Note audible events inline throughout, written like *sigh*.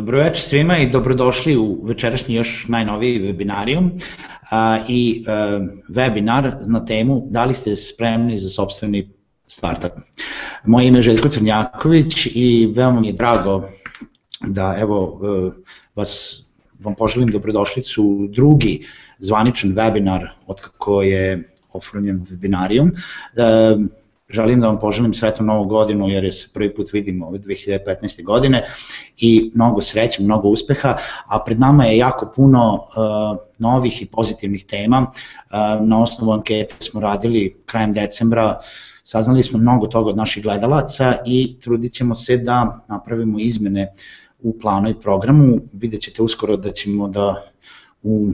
Dobroveče svima i dobrodošli u večerašnji još najnoviji webinarijum a, i a, webinar na temu da li ste spremni za sobstveni startup. Moje ime je Željko Crnjaković i veoma mi je drago da evo vas vam poželim dobrodošlicu u drugi zvaničan webinar od kako je oformljen webinarijum. Želim da vam poželim sretnu novu godinu jer je se prvi put vidimo ove 2015. godine i mnogo sreće, mnogo uspeha, a pred nama je jako puno uh, novih i pozitivnih tema. Uh, na osnovu ankete smo radili krajem decembra, saznali smo mnogo toga od naših gledalaca i trudit ćemo se da napravimo izmene u planu i programu. Vidjet ćete uskoro da ćemo da u,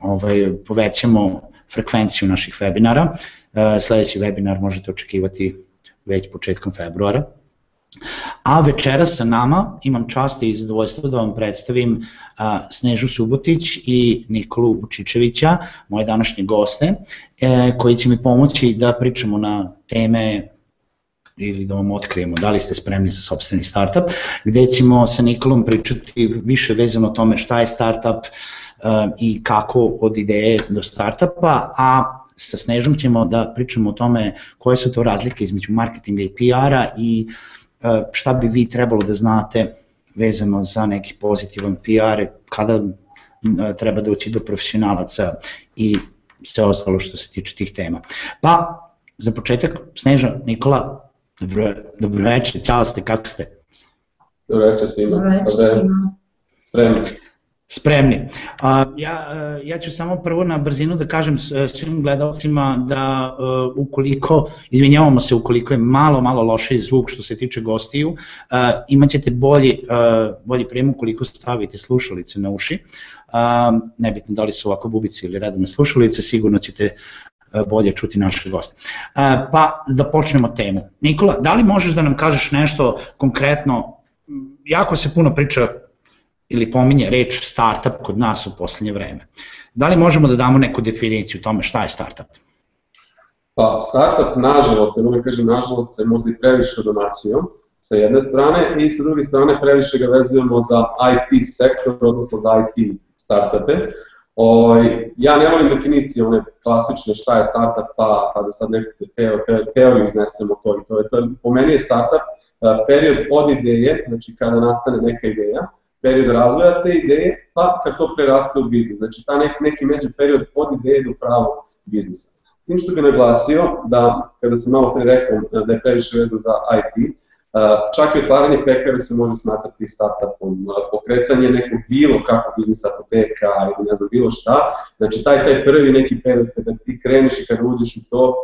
ovaj, povećamo frekvenciju naših webinara. E, sledeći webinar možete očekivati već početkom februara. A večera sa nama imam čast i zadovoljstvo da vam predstavim a, Snežu Subotić i Nikolu Vučičevića, moje današnje goste, e, koji će mi pomoći da pričamo na teme ili da vam otkrijemo da li ste spremni za sobstveni startup, gde ćemo sa Nikolom pričati više vezano o tome šta je startup i kako od ideje do startupa, a sa Snežom ćemo da pričamo o tome koje su to razlike između marketinga i PR-a i uh, šta bi vi trebalo da znate vezano za neki pozitivan PR, kada uh, treba doći do profesionalaca i sve ostalo što se tiče tih tema. Pa, za početak, Sneža, Nikola, Dobro, dobro večer, čao ste, kako ste? Dobro večer svima. Dobro večer svima. Spremni. Spremni. Ja, ja ću samo prvo na brzinu da kažem svim gledalcima da uh, ukoliko, izvinjavamo se ukoliko je malo, malo loše zvuk što se tiče gostiju, uh, imaćete bolji, bolji prijem ukoliko stavite slušalice na uši, nebitno da li su ovako bubice ili redovne slušalice, sigurno ćete E, bolje čuti naše goste. E, pa da počnemo temu. Nikola, da li možeš da nam kažeš nešto konkretno, jako se puno priča ili pominje reč startup kod nas u poslednje vreme. Da li možemo da damo neku definiciju tome šta je startup? Pa startup, nažalost, ja uvijek kažem nažalost, se možda i previše domaćijom sa jedne strane i sa druge strane previše ga vezujemo za IT sektor, odnosno za IT startupe. O, ovaj, ja ne volim definicije one klasične šta je startup, pa, pa da sad neku teo, teo, teoriju iznesemo to i to je to. Po meni je startup uh, period od ideje, znači kada nastane neka ideja, period razvoja te ideje, pa kad to preraste u biznis. Znači ta nek, neki među period od ideje do pravog biznisa. Tim što bih naglasio da kada sam malo pre rekao da je previše vezan za IT, Čak i otvaranje pekare se može smatrati startupom, pokretanje nekog bilo kakvog biznisa apoteka ili ne znam bilo šta. Znači taj, taj prvi neki period kada ti kreneš i kada uđeš u to,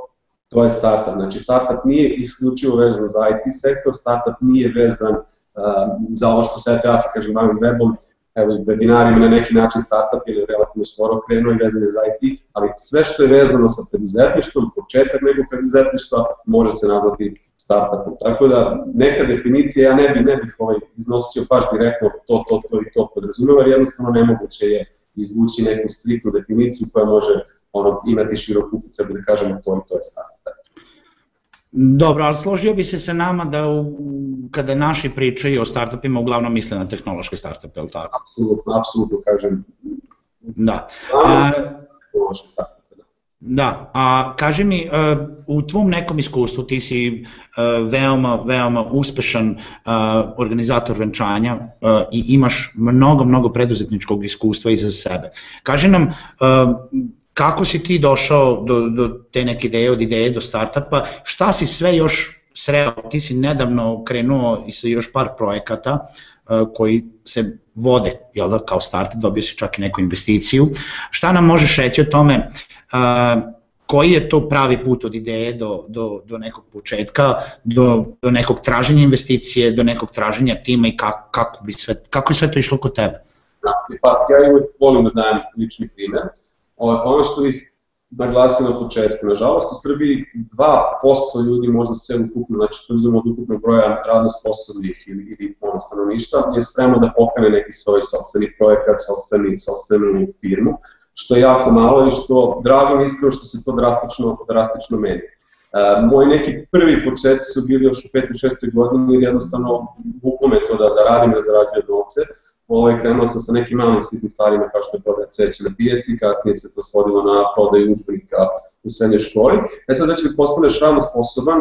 to je startup. Znači startup nije isključivo vezan za IT sektor, startup nije vezan za ovo što sad ja se kažem bavim webom, evo webinarima na neki način startup ili relativno skoro krenuo i vezan je za IT, ali sve što je vezano sa preduzetništvom, početak nekog preduzetništva može se nazvati startupu. Tako da neka definicija, ja ne bih ne bih ovaj iznosio baš direktno to, to, to i to podrazumeva, jer jednostavno nemoguće je izvući neku striktnu definiciju koja može ono, imati široku upotrebu da kažemo to i to je startup. Dobro, ali složio bi se sa nama da u, kada naši pričaju o startupima uglavnom misle na tehnološke startupe, je li tako? Apsolutno, apsolutno kažem. Da. A, tehnološke startupe. Da, a kaži mi, e, u tvom nekom iskustvu ti si e, veoma, veoma uspešan e, organizator venčanja i imaš mnogo, mnogo preduzetničkog iskustva iza sebe. Kaži nam, kako si ti došao do, do te neke ideje, od ideje do startupa, šta si sve još sreo, ti si nedavno krenuo i sa još par projekata koji se vode, jel da, kao startup, dobio si čak i neku investiciju. Šta nam možeš reći o tome koji je to pravi put od ideje do, do, do nekog početka, do, do nekog traženja investicije, do nekog traženja tima i kako, kako, bi sve, kako je sve to išlo kod tebe? Da, pa ja volim da dajem lični primer. Ono što bih naglasio na početku, nažalost u Srbiji 2% ljudi možda sve ukupno, znači to uzmemo od ukupnog broja radno sposobnih ili, ili ono stanovništva, je spremno da pokrene neki svoj sobstveni projekat, sobstveni, sobstvenu firmu što je jako malo i što drago mi iskreno što se to drastično, drastično meni. Uh, moji neki prvi početci su bili još u 5. 6. godini jer jednostavno buklo me to da, da radim, da zarađujem novce. Ovaj, krenuo sam sa nekim malim sitnim stvarima kao što je prodaja cveća na pijaci, kasnije se to svodilo na prodaju udžbenika u srednjoj školi. E sad da će postaneš radno sposoban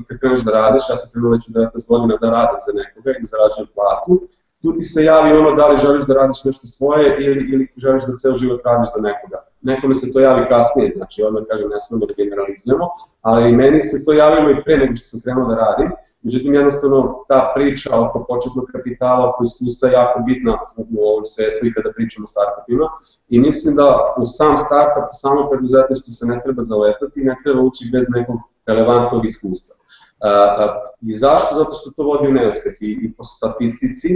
i kad kreneš da radiš, ja sam krenuo već u 19 godina da radim za nekoga i da zarađujem platu, tu ti se javi ono da li želiš da radiš nešto svoje ili, ili želiš da ceo život radiš za nekoga. Nekome se to javi kasnije, znači odmah kažem ne smemo da generalizujemo, ali meni se to javilo i pre nego što sam krenuo da radim, Međutim, jednostavno, ta priča oko početnog kapitala, oko iskustva je jako bitna u ovom svetu i kada pričamo o startupima. I mislim da u sam startup, u samo preduzetništvo se ne treba zaletati ne treba ući bez nekog relevantnog iskustva. I zašto? Zato što to vodi u neuspeh i, i po statistici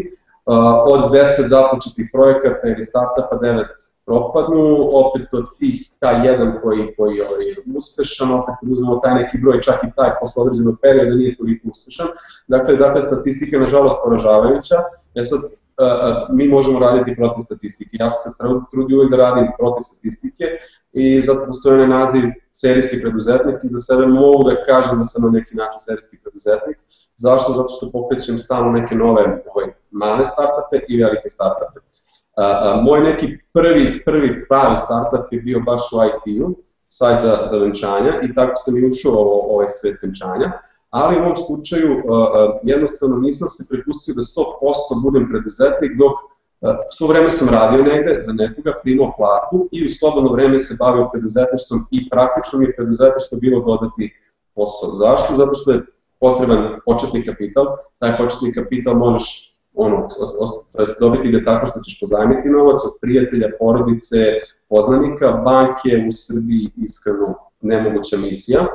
od 10 započetih projekata ili startupa 9 propadnu, opet od tih, taj jedan koji, koji ovaj, je uspešan, opet uzmemo taj neki broj, čak i taj posle određenog perioda nije toliko uspešan. Dakle, dakle, statistika je nažalost poražavajuća, ja sad mi možemo raditi protiv statistike. Ja sam se trudio uvijek da radim protiv statistike i zato postoje onaj naziv serijski preduzetnik i za sebe mogu da kažem da sam na neki način serijski preduzetnik. Zašto? Zato što pokrećem stalno neke nove ovaj, male startupe i velike startupe. A, a, moj neki prvi, prvi pravi startup je bio baš u IT-u, sajt za, za venčanja i tako sam i ušao u ovaj svet venčanja, ali u mom slučaju a, jednostavno nisam se prepustio da 100% budem preduzetnik dok Svo vreme sam radio negde za nekoga, primao platu i u slobodno vreme se bavio preduzetništvom i praktično mi je preduzetništvo bilo dodati posao. Zašto? Zato što je potreban početni kapital. Taj početni kapital možeš ono, dobiti ga tako što ćeš pozajmiti novac od prijatelja, porodice, poznanika, banke u Srbiji iskreno nemoguća misija, uh,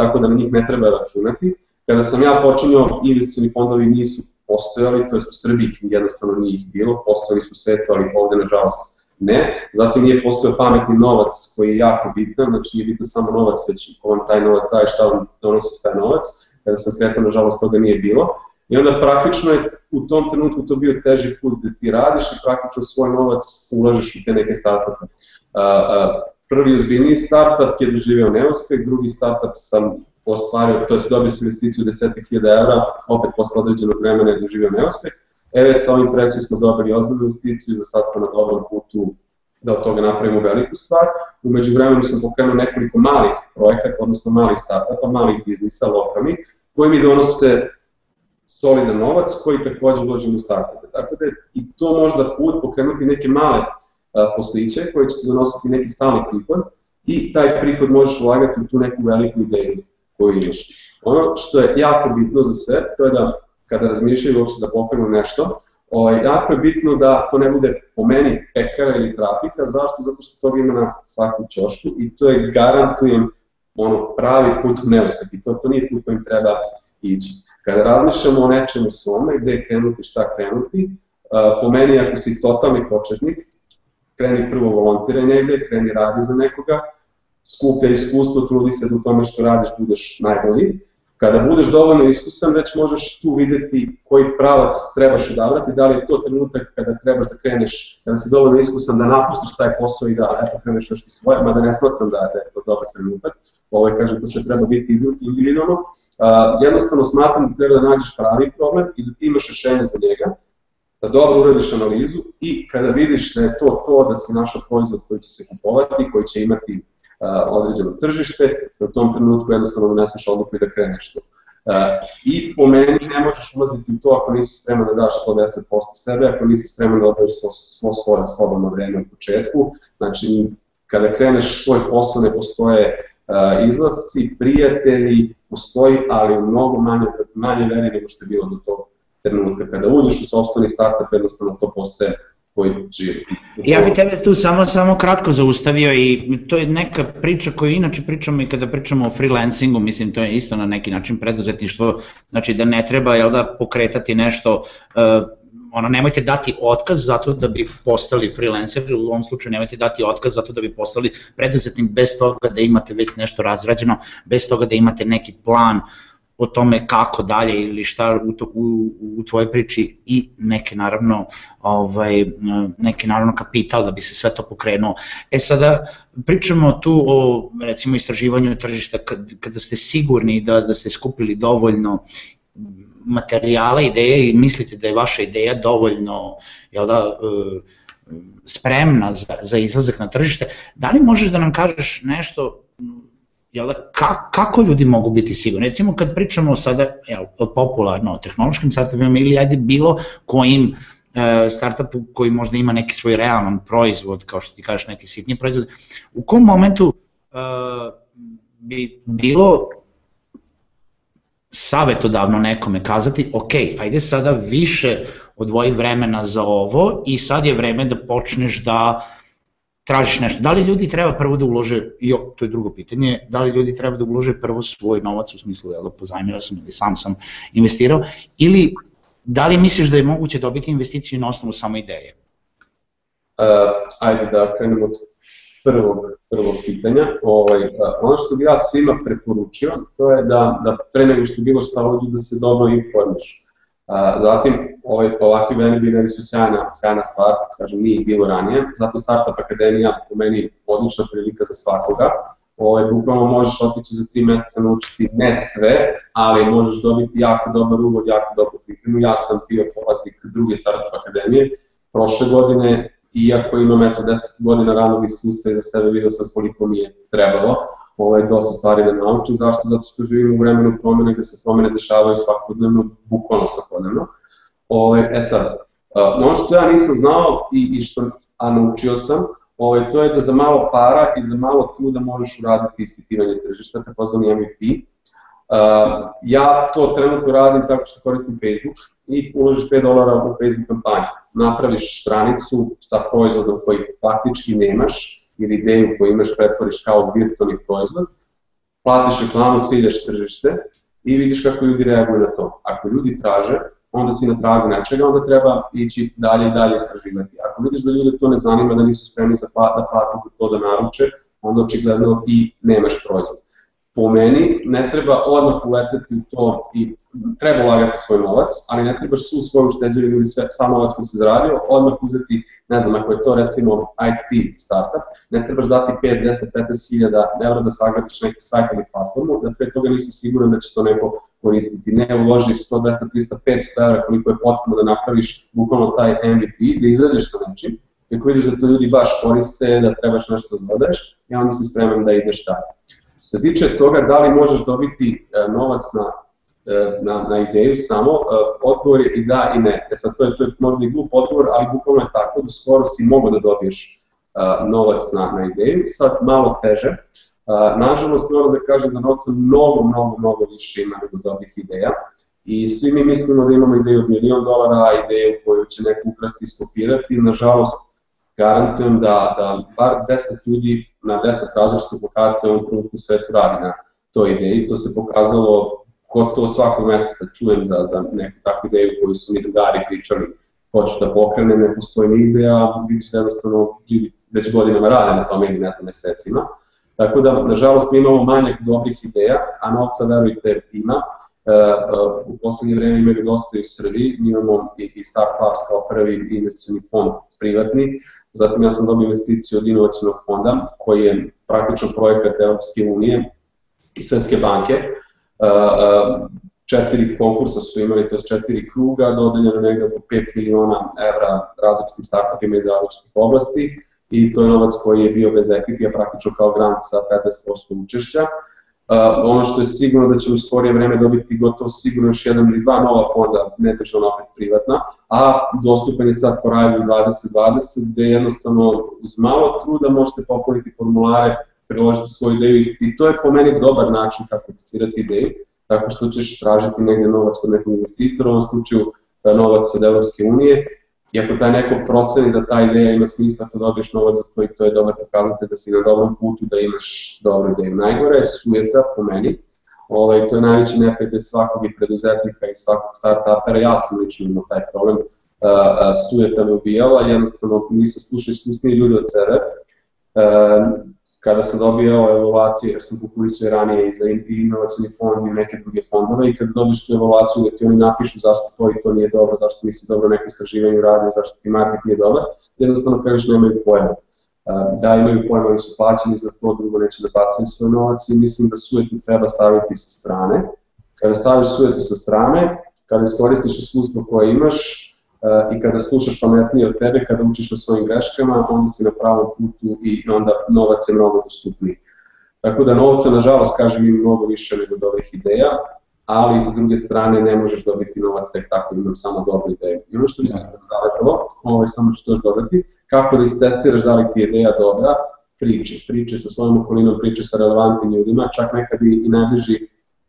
tako da njih ne treba računati. Kada sam ja počinio, investicioni fondovi nisu postojali, to je u Srbiji jednostavno nije ih bilo, postojali su svetu, ali ovde nažalost ne. Zatim nije postojao pametni novac koji je jako bitan, znači nije bitan samo novac, već ko vam taj novac daje, šta vam donosi taj novac. Kada sam kretao, nažalost, toga nije bilo. I onda praktično je u tom trenutku to bio teži put da ti radiš i praktično svoj novac ulažeš u te neke startupe. Prvi ozbiljniji startup je doživeo neuspeh, drugi startup sam ostvario, to je dobio sam investiciju 10.000 evra, opet posle određenog vremena je doživeo neuspeh. E već sa ovim trećim smo dobili ozbiljnu investiciju, za sad smo na dobrom putu da od toga napravimo veliku stvar. Umeđu vremenu sam pokrenuo nekoliko malih projekata, odnosno malih startupa, malih biznisa, lokalnih, koji mi donose solidan novac koji takođe uložimo u startupe. Tako da je i to možda put pokrenuti neke male posliće koje će donositi neki stalni prihod i taj prihod možeš ulagati u tu neku veliku ideju koju imaš. Ono što je jako bitno za sve, to je da kada razmišljaju uopšte da pokrenu nešto, ovaj, jako je bitno da to ne bude po meni pekara ili trafika, zašto? Zato što to ima na svaku ćošku i to je garantujem ono pravi put neuspeh i to, to nije put kojim treba ići. Kada razmišljamo o nečemu svome, gde krenuti, šta krenuti, po meni ako si totalni početnik, kreni prvo volontiraj negde, kreni radi za nekoga, skuplja iskustvo, trudi se da u tome što radiš budeš najbolji. Kada budeš dovoljno iskusan, već možeš tu videti koji pravac trebaš odabrati, da li je to trenutak kada trebaš da kreneš, kada si dovoljno iskusan da napustiš taj posao i da eto, kreneš nešto svoje, mada ne smatram da je to dobar trenutak ovaj, kažem, to sve treba biti individualno. Jednostavno smatram da treba da nađeš pravi problem i da ti imaš rešenje za njega, da dobro uradiš analizu i kada vidiš da je to to da si našao proizvod koji će se kupovati, koji će imati uh, određeno tržište, da u tom trenutku jednostavno doneseš odluku i da kreneš to. Uh, I po meni ne možeš ulaziti u to ako nisi spreman da daš 110% sebe, ako nisi spreman da odaješ svo, svo svoje slobodno vreme u početku. Znači, kada kreneš svoj posao ne postoje izlasci, prijatelji, postoji, ali u mnogo manje, manje veri nego što je bilo do tog trenutka. Kada uđeš u sobstveni startup, jednostavno to postaje koji živi. Ja bih tebe tu samo samo kratko zaustavio i to je neka priča koju inače pričamo i kada pričamo o freelancingu, mislim to je isto na neki način preduzetništvo, znači da ne treba jel da pokretati nešto uh, ono, nemojte dati otkaz zato da bi postali freelancer, u ovom slučaju nemojte dati otkaz zato da bi postali preduzetnik bez toga da imate već nešto razrađeno, bez toga da imate neki plan o tome kako dalje ili šta u, to, u, u tvojoj priči i neke naravno ovaj neki naravno kapital da bi se sve to pokrenuo. E sada pričamo tu o recimo istraživanju tržišta kad, kada ste sigurni da da ste skupili dovoljno materijala, ideje i mislite da je vaša ideja dovoljno jel da, e, spremna za, za izlazak na tržište, da li možeš da nam kažeš nešto jel da, ka, kako ljudi mogu biti sigurni? Recimo kad pričamo sada jel, popularno o tehnološkim startupima ili ajde bilo kojim e, startupu koji možda ima neki svoj realan proizvod, kao što ti kažeš neki sitni proizvod, u kom momentu e, bi bilo savetodavno nekome kazati, ok, ajde sada više odvoji vremena za ovo i sad je vreme da počneš da tražiš nešto. Da li ljudi treba prvo da ulože, jo, to je drugo pitanje, da li ljudi treba da ulože prvo svoj novac u smislu, jel, da pozajmira sam ili sam sam investirao, ili da li misliš da je moguće dobiti investiciju na osnovu samo ideje? Uh, ajde da krenemo od prvog, prvog pitanja. Ovaj, ono što bi ja svima preporučio, to je da, da pre nego što bilo šta uđu da se dobro informiš. Uh, zatim, ovaj, ovakvi webinari su sjajna, sjajna stvar, kažem, nije bilo ranije, zato Startup Akademija po meni odlična prilika za svakoga. Ovaj, bukvalno možeš otići za tri meseca naučiti ne sve, ali možeš dobiti jako dobar uvod, jako dobru pripremu. Ja sam bio polaznik druge Startup Akademije, prošle godine iako imam eto 10 godina ranog iskustva i za sebe vidio sam koliko mi je trebalo ovaj, dosta stvari da naučim. Zašto? Zato što živim u vremenu promene gde se promene dešavaju svakodnevno, bukvalno svakodnevno. Ovaj, e sad, ono što ja nisam znao i, i što, a naučio sam, ovaj, to je da za malo para i za malo truda možeš uraditi ispitivanje tržišta, takozvani MVP. Uh, ja to trenutno radim tako što koristim Facebook i uložiš 5 dolara u Facebook kampanju napraviš stranicu sa proizvodom koji faktički nemaš ili ideju koju imaš pretvoriš kao virtualni proizvod, platiš reklamu, ciljaš tržište i vidiš kako ljudi reaguju na to. Ako ljudi traže, onda si na tragu nečega, onda treba ići dalje i dalje istraživati. Ako vidiš da ljude to ne zanima, da nisu spremni za plat, da plate za to da naruče, onda očigledno i nemaš proizvod po meni ne treba odmah uleteti u to i treba ulagati svoj novac, ali ne trebaš svu svoju ušteđevinu ili sve, sam novac koji se zaradio, odmah uzeti, ne znam, ako je to recimo IT startup, ne trebaš dati 5, 10, 15 hiljada evra da sagradiš neki sajt ili platformu, da pre toga nisi siguran da će to neko koristiti. Ne uloži 100, 200, 300, 500 evra koliko je potrebno da napraviš bukvalno taj MVP, da izađeš sa nečim, ako vidiš da to ljudi baš koriste, da trebaš nešto da dodaješ, i onda si spreman da ideš dalje se tiče toga da li možeš dobiti e, novac na, e, na, na ideju samo, e, odgovor je i da i ne. E sad, to je, to je možda i glup odgovor, ali bukvalno je tako da skoro si mogo da dobiješ novac na, na ideju, sad malo teže. Nažalost, moram da kažem da novca mnogo, mnogo, mnogo više ima nego dobrih ideja. I svi mi mislimo da imamo ideju od milion dolara, ideju koju će neko ukrasti i skopirati. Nažalost, garantujem da, da bar 10 ljudi na 10 različitih lokacija u ovom trenutku svetu radi na toj ideji. To se pokazalo gotovo svakog meseca čujem za, za neku takvu ideju koju su mi drugari pričali hoću da pokrenem, ne postoji nigde, a vidiš da jednostavno ljudi već godinama rade na tome ili ne znam mesecima. Tako da, nažalost, mi imamo manjak dobrih ideja, a novca, verujte, ima. E, e, u poslednje vreme ima dosta i u Srbiji, mi imamo i, i Startups kao prvi investicioni fond privatni, Zatim ja sam dobio investiciju od inovacijnog fonda, koji je praktično projekat Europske unije i Svetske banke. Četiri konkursa su imali, to je četiri kruga, dodeljeno negde oko 5 miliona evra različitim startupima iz različitih oblasti i to je novac koji je bio bez equity, praktično kao grant sa 15% učešća. Uh, ono što je sigurno da će u skorije vreme dobiti gotovo sigurno još jedan ili dva nova fonda, ne ona opet privatna, a dostupan je sad Horizon 2020 gde jednostavno uz malo truda možete popuniti formulare, priložiti svoju ideju i to je po meni dobar način kako testirati ideju, tako što ćeš tražiti negde novac kod nekog investitora, u ovom slučaju novac od Evropske unije I ako taj neko proceni da ta ideja ima smisla ako dobiješ novac za koji to je dobar pokazatelj da si na dobrom putu, da imaš dobru ideju. Najgore je sujeta po meni, ovaj, to je najveći neprijatelj svakog i preduzetnika i svakog startupera, ja sam lično imao taj problem, uh, uh, sujeta me ubijala, jednostavno nisam slušao iskusniji ljudi od sebe, uh, kada sam dobio evaluaciju, jer sam konkurisao ranije i za inovacijni fond i neke druge fondove i kada dobiš tu evaluaciju da ti oni napišu zašto to i to nije dobro, zašto nisi dobro neke istraživanje uradio, zašto ti market nije dobar, jednostavno kažeš nemaju pojma. Da imaju pojma, oni su plaćeni za to, drugo neće da bacaju svoj novac i mislim da sujetu treba staviti sa strane. Kada staviš sujetu sa strane, kada iskoristiš iskustvo koje imaš i kada slušaš pametnije od tebe, kada učiš o svojim greškama, onda si na pravom putu i onda novac je mnogo dostupniji. Tako da novca, nažalost, kažem, ima mnogo više nego dobrih ideja, ali s druge strane ne možeš dobiti novac tek tako, imam samo dobru ideju. I ono što bi se da. savjetovao, ovaj, samo ću to još dodati, kako da istestiraš da li ti je ideja dobra, priče, priče sa svojom okolinom, priče sa relevantnim ljudima, čak nekad i najbliži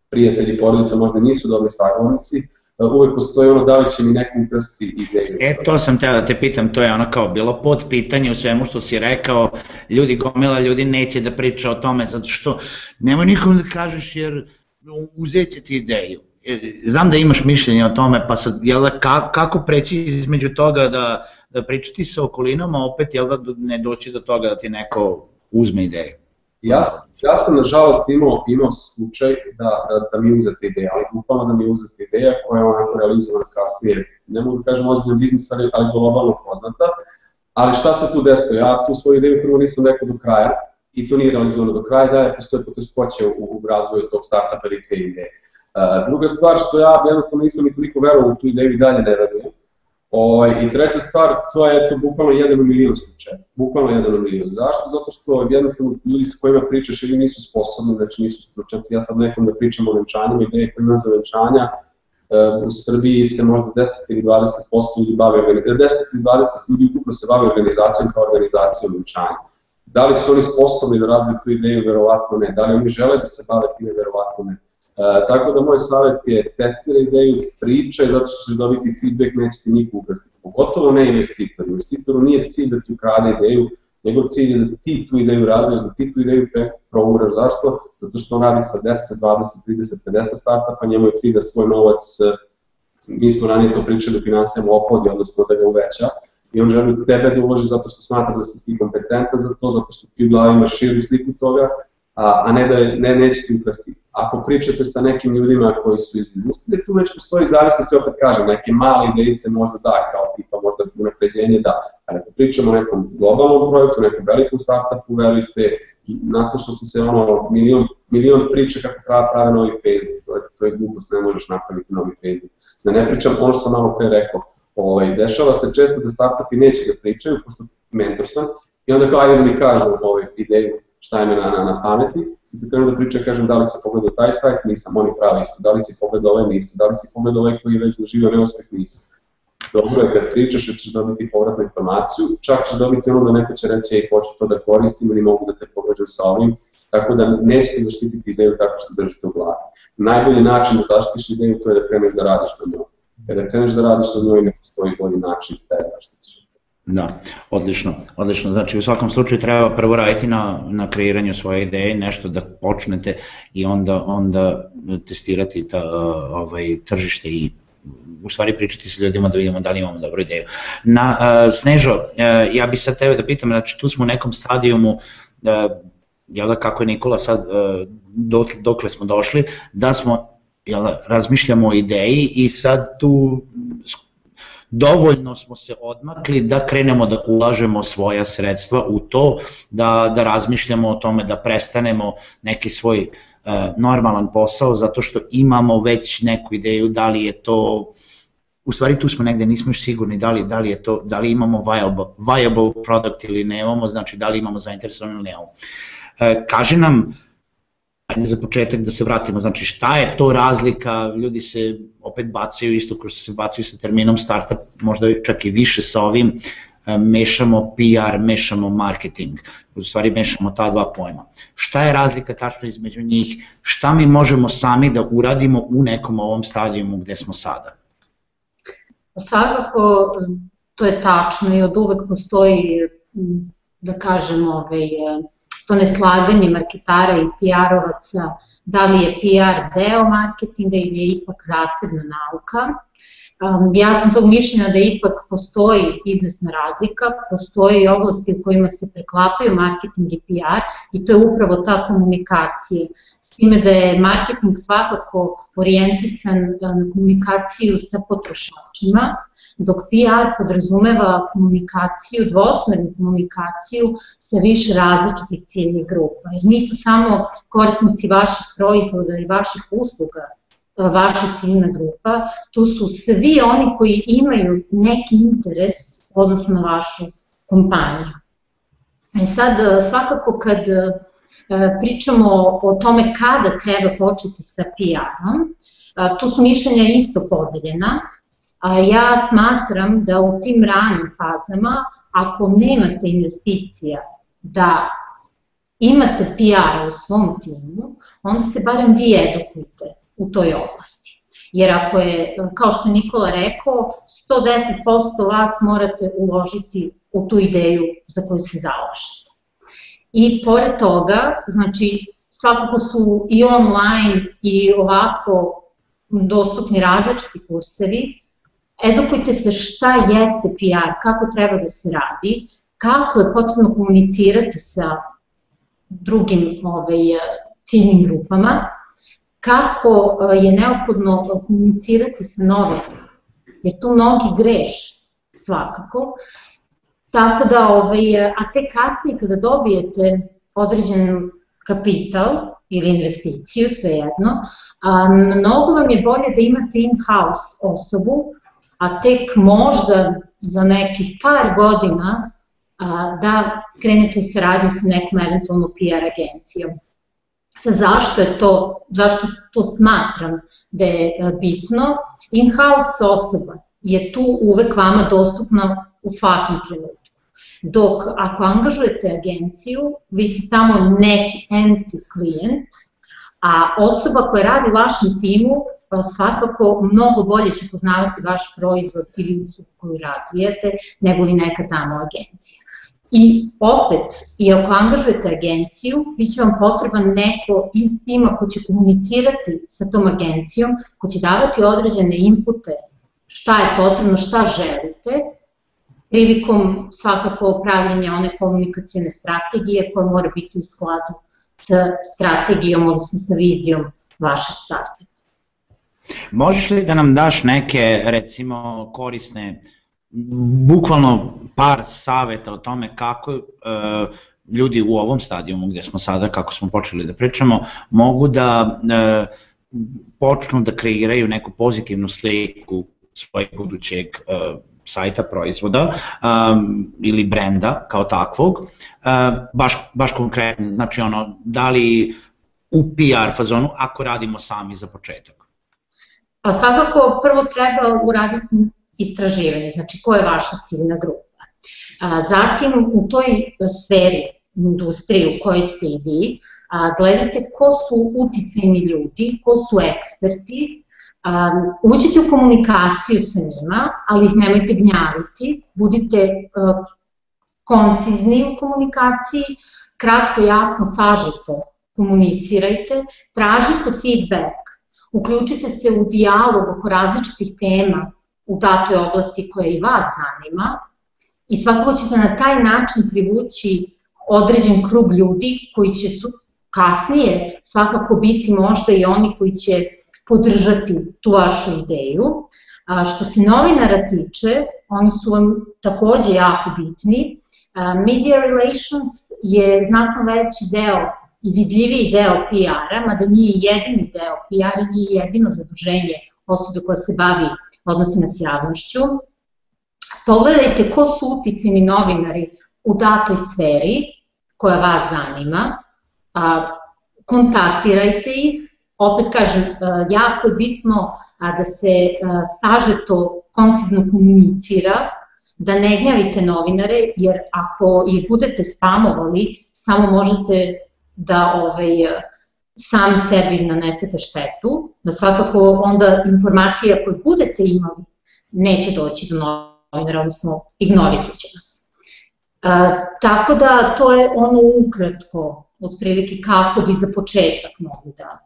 prijatelji, porodica možda nisu dobri sagovornici, uvek postoji ono da li će mi neko ukrasti ideju. E, to sam teo da te pitam, to je ono kao bilo pod pitanje u svemu što si rekao, ljudi, gomila ljudi neće da priča o tome, zato što nema nikom da kažeš jer uzet će ti ideju. E, znam da imaš mišljenje o tome, pa sad, jel da, kako preći između toga da, da pričati sa okolinom, a opet jel da ne doći do toga da ti neko uzme ideju? Ja, ja sam nažalost imao, imao slučaj da, da, da mi uzete ideja, ali bukvalno da mi uzete ideja koja je onako realizovana kasnije, ne mogu da kažem ozbiljno biznis, ali, ali globalno poznata, ali šta se tu desilo? Ja tu svoju ideju prvo nisam rekao do kraja, i to nije realizovano do kraja, da je postoje poteškoće u, u razvoju tog startupa ili te ideje. Uh, druga stvar što ja jednostavno nisam ni toliko verovao u tu ideju i dalje ne verujem. Ovaj, I treća stvar, to je to bukvalno jedan u milion slučaja. Bukvalno jedan u milion. Zašto? Zato što jednostavno ljudi sa kojima pričaš ili nisu sposobni, znači nisu stručnjaci. Ja sad nekom da pričam o venčanjima, ideje koje imam za venčanja, u Srbiji se možda 10 ili 20% ljudi bave, 10 ili 20 ljudi ukupno se bave organizacijom kao organizacijom venčanja Da li su oni sposobni da razviju tu ideju, verovatno ne. Da li oni žele da se bave time, verovatno ne. E, tako da moj savjet je testira ideju, pričaj, zato što ćeš dobiti feedback, neće ti niko ukrasti. Pogotovo ne investitor. Investitoru nije cilj da ti ukrade ideju, njegov cilj je da ti tu ideju razvijaš, da ti tu ideju provuraš. Zašto? Zato što on radi sa 10, 20, 30, 50 startupa, njemu je cilj da svoj novac, mi smo ranije to pričali, finansijama opodi, odnosno da ga uveća i on želi tebe da uloži zato što smatra da si ti kompetentan za to, zato što ti u glavi imaš širi sliku toga, a, ne da ne, neće ti ukrasti. Ako pričate sa nekim ljudima koji su iz industrije, tu već postoji zavisnosti, opet kažem, neke male idejice možda da, kao tipa možda unapređenje da, ali ako pričamo o nekom globalnom projektu, nekom velikom startupu, verujte, naslušao sam se ono milion, milion priča kako treba prave novi Facebook, to je, to je glupost, ne možeš napraviti novi Facebook. Da ne pričam ono što sam malo pre rekao, Ovaj, dešava se često da startupi neće da pričaju, pošto mentor sam, i onda kao ajde da mi kažu ovaj, ideju šta je na, na, na pameti, i da krenu da pričam, kažem da li si pogledao taj sajt, nisam, oni pravi isto, da li si pogledao ovaj, nisam, da li si pogledao ovaj koji je već doživio neuspeh, nisam. Dobro je kad pričaš, ćeš dobiti povratnu informaciju, čak ćeš dobiti ono da neko će reći, ej, hoću to da koristim ili mogu da te povežem sa ovim, tako da nećete zaštititi ideju tako što držite u glavi. Najbolji način da zaštitiš ideju to je da kreneš da radiš na njoj. Kada kreneš da radiš na njoj, ne postoji bolji način da je zaštitiš. Da, odlično, odlično. Znači u svakom slučaju treba prvo raditi na, na kreiranju svoje ideje, nešto da počnete i onda, onda testirati ta, ovaj, tržište i u stvari pričati sa ljudima da vidimo da li imamo dobru ideju. Na, uh, Snežo, uh, ja bih sad tebe da pitam, znači tu smo u nekom stadijumu, uh, jel da kako je Nikola sad, uh, dokle, smo došli, da smo jel, razmišljamo o ideji i sad tu dovoljno smo se odmakli da krenemo da ulažemo svoja sredstva u to, da, da razmišljamo o tome da prestanemo neki svoj uh, normalan posao zato što imamo već neku ideju da li je to u stvari tu smo negde, nismo još sigurni da li, da li, je to, da li imamo viable, viable product ili nemamo, znači da li imamo zainteresovano ili nemamo. E, kaže nam ajde za početak da se vratimo, znači šta je to razlika, ljudi se opet bacaju isto kao što se bacaju sa terminom startup, možda čak i više sa ovim, e, mešamo PR, mešamo marketing, u stvari mešamo ta dva pojma. Šta je razlika tačno između njih, šta mi možemo sami da uradimo u nekom ovom stadijumu gde smo sada? Svakako, to je tačno i od uvek postoji, da kažemo, ovaj, to neslaganje marketara i PR-ovaca, da li je PR deo marketinga ili je ipak zasebna nauka. Um, ja sam tog mišljenja da ipak postoji iznesna razlika, postoji oblasti u kojima se preklapaju marketing i PR i to je upravo ta komunikacija. S time da je marketing svakako orijentisan na komunikaciju sa potrošačima, dok PR podrazumeva komunikaciju, dvosmernu komunikaciju sa više različitih ciljnih grupa. Jer nisu samo korisnici vaših proizvoda i vaših usluga vaša ciljna grupa, tu su svi oni koji imaju neki interes odnosno na vašu kompaniju. E sad, svakako kad pričamo o tome kada treba početi sa PR-om, tu su mišljenja isto podeljena, a ja smatram da u tim ranim fazama, ako nemate investicija da imate PR u svom timu, onda se barem vi edukujte u toj oblasti. Jer ako je, kao što je Nikola rekao, 110% vas morate uložiti u tu ideju za koju se zalažete. I pored toga, znači, svakako su i online i ovako dostupni različiti kursevi, edukujte se šta jeste PR, kako treba da se radi, kako je potrebno komunicirati sa drugim ovaj, ciljnim grupama, kako eh, je neophodno komunicirati sa novim, jer tu mnogi greš svakako, tako da, ovaj, a te kasnije kada dobijete određen kapital ili investiciju, svejedno, a, mnogo vam je bolje da imate in-house osobu, a tek možda za nekih par godina a, da krenete u saradnju sa nekom eventualno PR agencijom. Zašto je to, zašto to smatram da je e, bitno? In-house osoba je tu uvek vama dostupna u svakom trenutku. Dok ako angažujete agenciju, vi ste tamo neki enti klijent, a osoba koja radi u vašem timu pa svakako mnogo bolje će poznavati vaš proizvod ili uslugu koju razvijate nego li neka tamo agencija. I opet, i ako angažujete agenciju, bit će vam potreban neko iz tima ko će komunicirati sa tom agencijom, ko će davati određene inpute šta je potrebno, šta želite, prilikom svakako pravljenja one komunikacijne strategije koja mora biti u skladu sa strategijom, odnosno sa vizijom vašeg starta. Možeš li da nam daš neke, recimo, korisne, bukvalno par saveta o tome kako uh, ljudi u ovom stadijumu gde smo sada, kako smo počeli da pričamo, mogu da uh, počnu da kreiraju neku pozitivnu sliku svojeg budućeg uh, sajta proizvoda um, ili brenda kao takvog, uh, baš, baš konkretno, znači ono, da li u PR fazonu ako radimo sami za početak. Pa svakako prvo treba uraditi istraživanje, znači ko je vaša ciljna grupa. A, zatim u toj sferi industriji u kojoj ste i vi, a, gledate ko su uticajni ljudi, ko su eksperti, a, uđite u komunikaciju sa njima, ali ih nemojte gnjaviti, budite a, koncizni u komunikaciji, kratko, jasno, sažito komunicirajte, tražite feedback, uključite se u dijalog oko različitih tema u datoj oblasti koja i vas zanima i svakako ćete na taj način privući određen krug ljudi koji će su kasnije svakako biti možda i oni koji će podržati tu vašu ideju. A što se novinara tiče, oni su vam takođe jako bitni. Media relations je znatno veći deo i vidljiviji deo PR-a, mada nije jedini deo PR i nije jedino zaduženje osobe koja se bavi odnosima s javnošću. Pogledajte ko su uticini novinari u datoj sferi koja vas zanima, a, kontaktirajte ih, opet kažem, jako je bitno da se sažeto koncizno komunicira, da ne gnjavite novinare, jer ako ih budete spamovali, samo možete da ovaj, sam sebi nanesete štetu, da svakako onda informacija koju budete imali neće doći do novinara, odnosno ignorisat će vas. E, tako da to je ono ukratko, otprilike kako bi za početak mogli da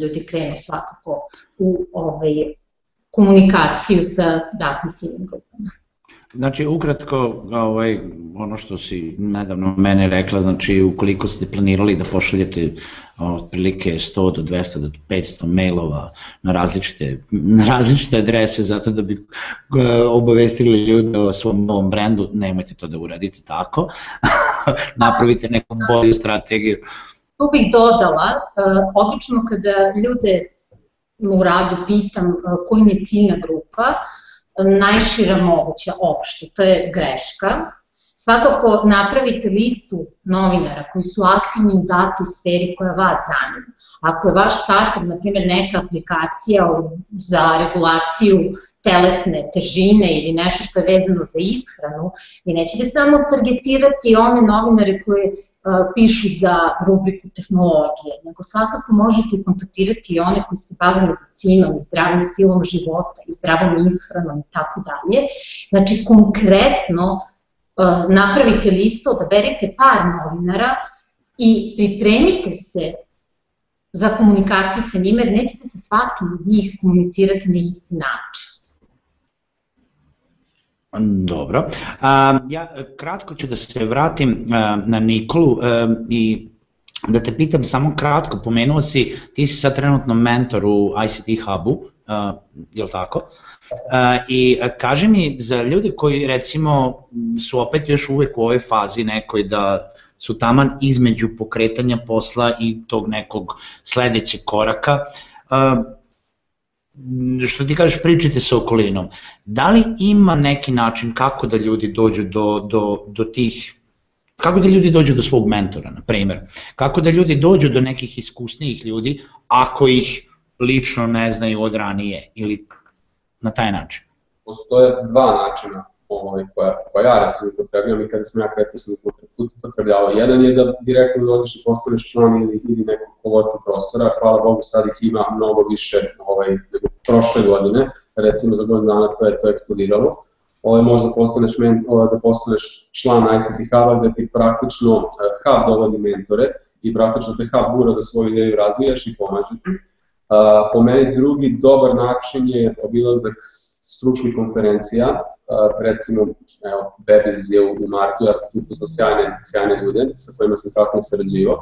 ljudi krenu svakako u ovaj, komunikaciju sa datim ciljnim grupama. Znači, ukratko, ovaj, ono što si nedavno mene rekla, znači, ukoliko ste planirali da pošaljete otprilike 100 do 200 do 500 mailova na različite, na različite adrese zato da bi e, obavestili ljude o svom novom brendu, nemojte to da uradite tako, *laughs* napravite neku bolju strategiju. Tu bih dodala, e, obično kada ljude u radu pitam koji je ciljna grupa, najšira moguća opšte, to je greška, Svakako napravite listu novinara koji su aktivni u datoj sferi koja vas zanima. Ako je vaš startup, na primjer, neka aplikacija za regulaciju telesne težine ili nešto što je vezano za ishranu, vi nećete samo targetirati one novinare koje uh, pišu za rubriku tehnologije, nego svakako možete kontaktirati i one koji se bave medicinom i zdravim stilom života i zdravom ishranom i tako dalje. Znači, konkretno napravite listu, odaberite par novinara i pripremite se za komunikaciju sa njima, jer nećete sa svakim od njih komunicirati na isti način. Dobro. A, ja kratko ću da se vratim a, na Nikolu a, i da te pitam samo kratko, pomenuo si, ti si sad trenutno mentor u ICT Hubu, je li tako? I kaži mi, za ljude koji recimo su opet još uvek u ovoj fazi nekoj da su taman između pokretanja posla i tog nekog sledećeg koraka, što ti kažeš, pričajte sa okolinom. Da li ima neki način kako da ljudi dođu do, do, do tih Kako da ljudi dođu do svog mentora, na primer? Kako da ljudi dođu do nekih iskusnijih ljudi, ako ih lično ne znaju od ranije ili na taj način? Postoje dva načina ovaj, koja, koja ja recimo upotrebljam i kada sam ja kretao sam upotrebljavao. Jedan je da direktno dođeš i postaneš član ili, ili nekog coworking prostora, hvala Bogu sad ih ima mnogo više ovaj, nego prošle godine, recimo za godinu dana to je to eksplodiralo. Ovaj, možda postaneš, men, ovaj, da postaneš član ICT Hub-a gde ti praktično uh, Hub dovodi mentore i praktično te Hub gura da svoju ideju razvijaš i pomaže ti A, po meni drugi dobar način je obilazak stručnih konferencija, a, recimo, evo, Bebiz je u, martu, ja sam upoznao sjajne, sjajne ljude sa kojima sam kasnije sarađivao.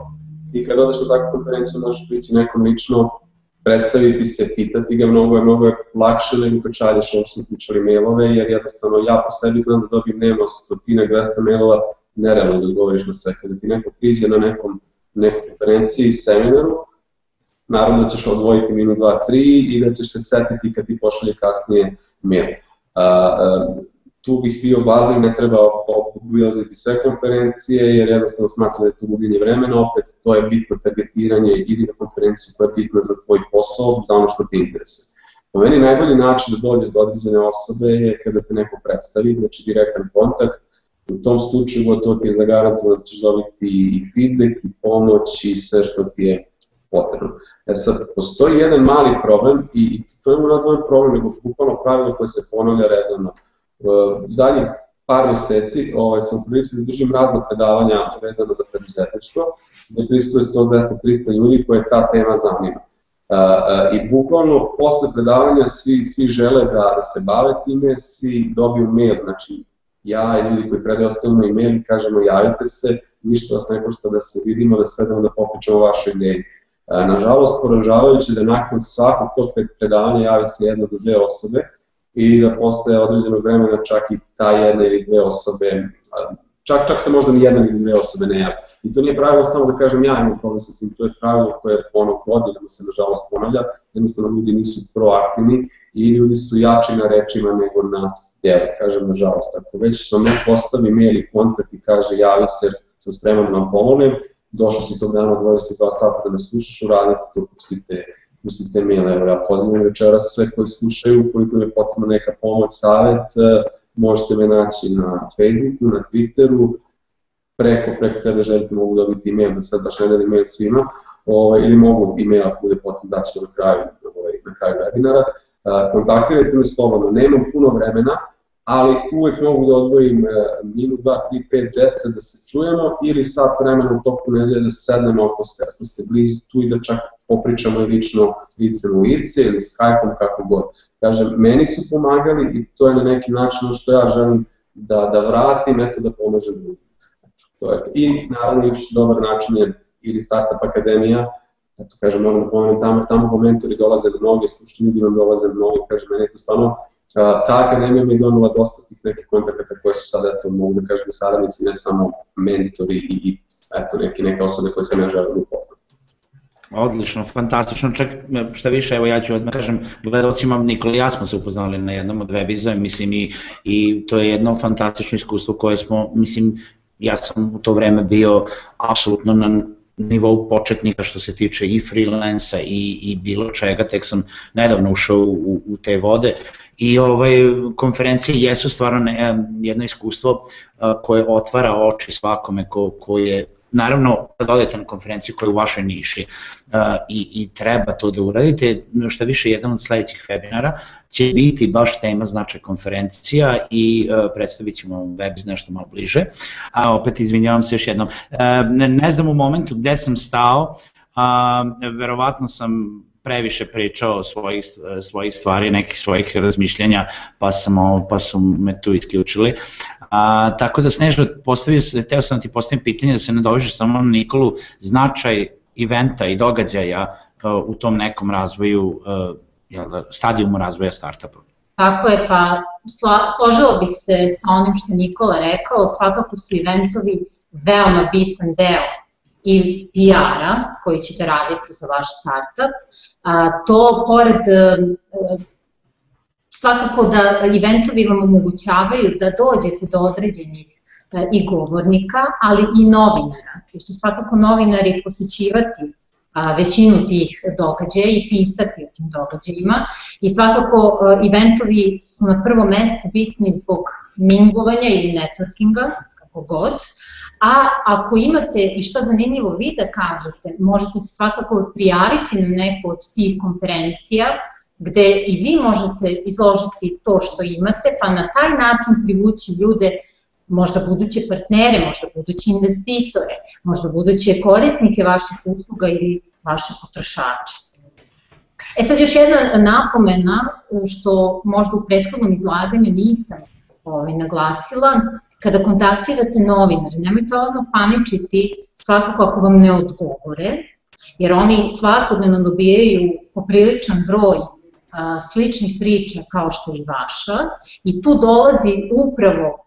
I kada odeš na takvu konferenciju možeš prići nekom lično, predstaviti se, pitati ga, mnogo je, mnogo je lakše nego kad šalješ ovo smo pričali mailove, jer jednostavno ja po sebi znam da dobijem dnevno stotina, 200 mailova, nerealno da odgovoriš na sve. Kada ti neko priđe na nekom, nekoj konferenciji, seminaru, naravno ćeš odvojiti minut, dva, tri i da ćeš se setiti kad ti pošalje kasnije mail. A, tu bih bio bazan, ne treba obilaziti sve konferencije, jer jednostavno smatram da je to gubljenje vremena, opet to je bitno targetiranje, idi na konferenciju koja je bitna za tvoj posao, za ono što te interesuje. Po meni najbolji način da dođeš do određene osobe je kada te neko predstavi, znači direktan kontakt, u tom slučaju to ti je zagarantovano da ćeš dobiti i feedback i pomoć i sve što ti je potrebno. E sad, postoji jedan mali problem i, i to je mu nazvan problem, nego bukvalno pravilo koje se ponavlja redovno. Uh, zadnjih par meseci ovaj, sam u prilici da držim razne predavanja vezano za preduzetništvo, gde pristuje 100, 200, 300 ljudi koje ta tema zanima. Uh, uh, I bukvalno posle predavanja svi, svi žele da, da se bave time, svi dobiju mail, znači ja i ljudi koji predaju ostavimo e-mail i kažemo javite se, ništa vas ne košta da se vidimo, da sedemo da popričamo vašoj ideji. E, nažalost, poražavajuće da nakon svakog tog predavanja javi se jedna do dve osobe i da posle određenog vremena čak i ta jedna ili dve osobe, čak, čak se možda ni jedna ili dve osobe ne javi. I to nije pravilo samo da kažem ja imam problem sa tim, to je pravilo koje ono godinama se nažalost ponavlja, jednostavno ljudi nisu proaktivni i ljudi su jači na rečima nego na djelu, kažem nažalost. Ako već što me postavi mail i kontakt i kaže javi se, sam spreman da vam pomognem, došao si tog dana 22 sata da me slušaš, uradite to, pustite, pustite mail, evo ja pozdravim večeras sve koji slušaju, ukoliko je potrebna neka pomoć, savet, e, možete me naći na Facebooku, na Twitteru, preko, preko tebe želite mogu dobiti e-mail, da sad baš ne delim mail svima, ovaj, ili mogu e-mail ako bude potrebno daći na kraju, ovaj, na kraju webinara. Uh, kontaktirajte me slobodno, nemam puno vremena, ali uvek mogu da odvojim e, minut, 2, 3, 5, 10 da se čujemo ili sat vremena u toku nedelje da sednemo ako ste, ako ste blizu tu i da čak popričamo i lično lice u lice ili Skype-om kako god. Kažem, meni su pomagali i to je na neki način što ja želim da, da vratim, eto da pomažem drugim. To je. I naravno još dobar način je ili Startup Akademija, eto kažem, moram da pomenem tamo, tamo mentori dolaze do mnoge, stručni ljudi vam dolaze do mnoge, kažem, meni je to stvarno ta akademija mi je donula dosta tih nekih kontakata koje su sada, eto, mogu da kažem, saradnici, ne samo mentori i, eto, neke, neke osobe koje sam ja želeo da upoznam. Odlično, fantastično, čak šta više, evo ja ću odmah kažem, gledalcima Nikola i ja smo se upoznali na jednom od webiza, mislim i, i to je jedno fantastično iskustvo koje smo, mislim, ja sam u to vreme bio apsolutno na nivou početnika što se tiče i freelansa i, i bilo čega, tek sam nedavno ušao u, u te vode i ovaj, konferencije jesu stvarno ne, jedno iskustvo koje otvara oči svakome ko, ko je naravno kad odete na konferenciju koja je u vašoj niši uh, i, i treba to da uradite, što više jedan od sledećih webinara će biti baš tema značaj konferencija i uh, predstavit ćemo web nešto malo bliže, a opet izvinjavam se još jednom. Ne, ne znam u momentu gde sam stao, uh, verovatno sam previše pričao svojih, svojih stvari, nekih svojih razmišljanja, pa, sam, pa su me tu isključili. A, tako da Sneža, postavio se, teo sam da ti postavim pitanje da se ne doveže samo na Nikolu, značaj eventa i događaja u tom nekom razvoju, jel, da, stadijumu razvoja startupa. Tako je, pa složila bih se sa onim što Nikola rekao, svakako su eventovi veoma bitan deo i PR-a koji ćete raditi za vaš startup. A, to pored svakako da eventovi vam omogućavaju da dođete do određenih e, i govornika, ali i novinara, jer će svakako novinari posećivati većinu tih događaja i pisati o tim događajima i svakako e, eventovi su na prvo mesto bitni zbog mingovanja ili networkinga, kako god, a ako imate i što zanimljivo vi da kažete, možete se svakako prijaviti na neku od tih konferencija, gde i vi možete izložiti to što imate, pa na taj način privući ljude, možda buduće partnere, možda buduće investitore, možda buduće korisnike vaših usluga ili vaše potrošače. E sad još jedna napomena, što možda u prethodnom izlaganju nisam ovaj, naglasila, kada kontaktirate novinare, nemojte odmah paničiti svakako ako vam ne odgovore, jer oni svakodnevno dobijaju popriličan broj sličnih priča kao što je vaša i tu dolazi upravo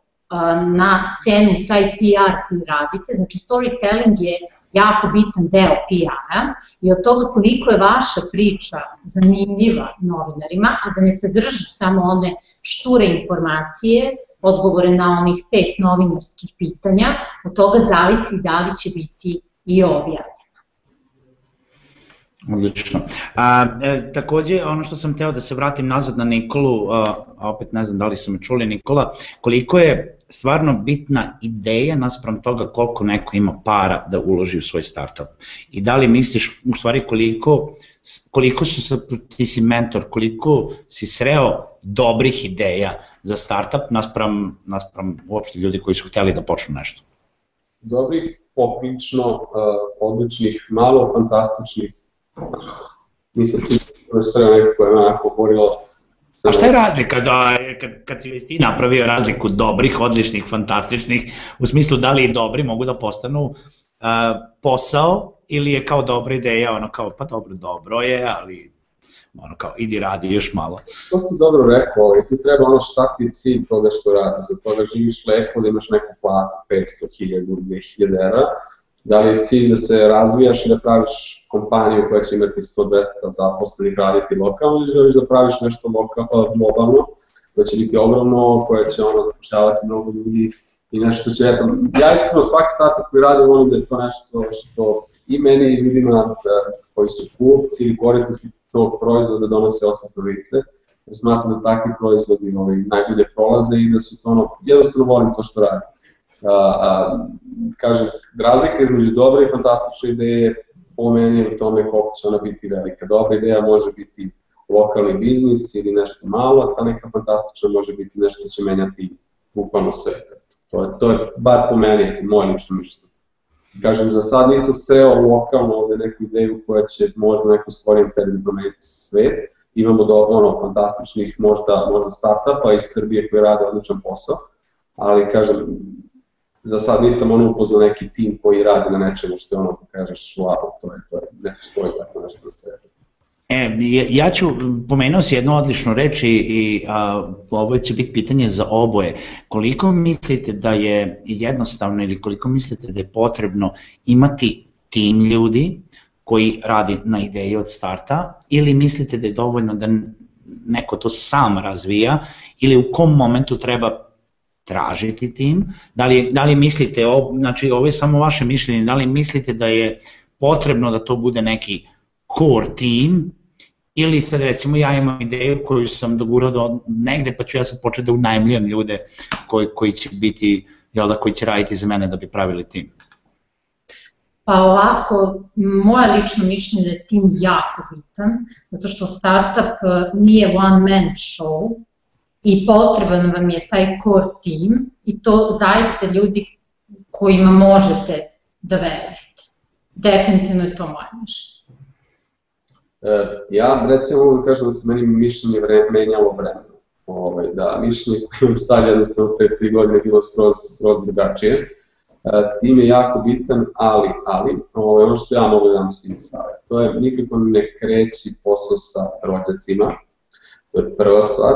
na scenu taj PR koji radite, znači storytelling je jako bitan deo PR-a i od toga koliko je vaša priča zanimljiva novinarima, a da ne sadrži samo one šture informacije, odgovore na onih pet novinarskih pitanja, od toga zavisi da li će biti i objavljeno. Odlično. A, e, takođe, ono što sam teo da se vratim nazad na Nikolu, a, a opet ne znam da li su me čuli Nikola, koliko je stvarno bitna ideja naspram toga koliko neko ima para da uloži u svoj startup. I da li misliš u stvari koliko, koliko su ti si mentor, koliko si sreo dobrih ideja za startup naspram, naspram uopšte ljudi koji su hteli da počnu nešto? Dobrih, poprično, uh, odličnih, malo fantastičnih, nisam sigurno što je neko je onako govorilo A šta je razlika da, kad, kad si ti napravio razliku dobrih, odličnih, fantastičnih, u smislu da li dobri mogu da postanu uh, posao ili je kao dobra ideja, ono kao pa dobro, dobro je, ali ono kao idi radi još malo. To si dobro rekao i tu treba ono šta ti je cilj toga što radiš, za toga živiš lepo, da imaš neku platu 500.000, 2000 evra, da li je cilj da se razvijaš i da praviš kompaniju koja će imati 100-200 zaposlenih raditi lokalno ili želiš da praviš nešto globalno, koja će biti ogromno, koja će ono zapošljavati mnogo ljudi i nešto će, eto, ja iskreno svaki startup koji radi volim da je to nešto što i meni i ljudima da, koji su kupci ili korisnici tog proizvoda donose osmetno lice, jer smatram da takvi proizvodi ovaj, najbolje prolaze i da su to ono, jednostavno volim to što radim a, a, kažem, razlika između dobre i fantastične ideje po meni u tome koliko će ona biti velika. Dobra ideja može biti lokalni biznis ili nešto malo, a ta neka fantastična može biti nešto što će menjati bukvalno sve. To je, to je bar po meni, moj lično mišljenje. Kažem, za sad nisam seo lokalno ovde neku ideju koja će možda neku stvorim period promeniti svet. Imamo do, ono, fantastičnih možda, možda startupa iz Srbije koji rade odličan posao, ali kažem, za sad nisam ono upoznao neki tim koji radi na nečemu što je ono, da kažeš, wow, to je, to je, ne postoji tako nešto na svetu. E, ja ću, pomenuo si jednu odličnu reč i, i a, ovo će biti pitanje za oboje. Koliko mislite da je jednostavno ili koliko mislite da je potrebno imati tim ljudi koji radi na ideji od starta ili mislite da je dovoljno da neko to sam razvija ili u kom momentu treba tražiti tim, da li, da li mislite, o, znači ovo je samo vaše mišljenje, da li mislite da je potrebno da to bude neki core team ili sad recimo ja imam ideju koju sam dogurao do negde pa ću ja sad početi da unajmljujem ljude koji, koji će biti, jel da, koji će raditi za mene da bi pravili tim. Pa ovako, moje lično mišljenje da je tim jako bitan, zato što startup e, nije one man show i potreban vam je taj core team i to zaista ljudi kojima možete da verujete. Definitivno je to moje mišljenje. E, ja recimo mogu da kažem da se meni mišljenje vre, menjalo vremena. Ovaj, da, mišljenje koje imam sad jednostavno pre tri godine bilo skroz, skroz drugačije E, tim je jako bitan, ali, ali, ovo je ono što ja mogu da dam svim savjet. To je nikako ne kreći posao sa rođacima, to je prva stvar.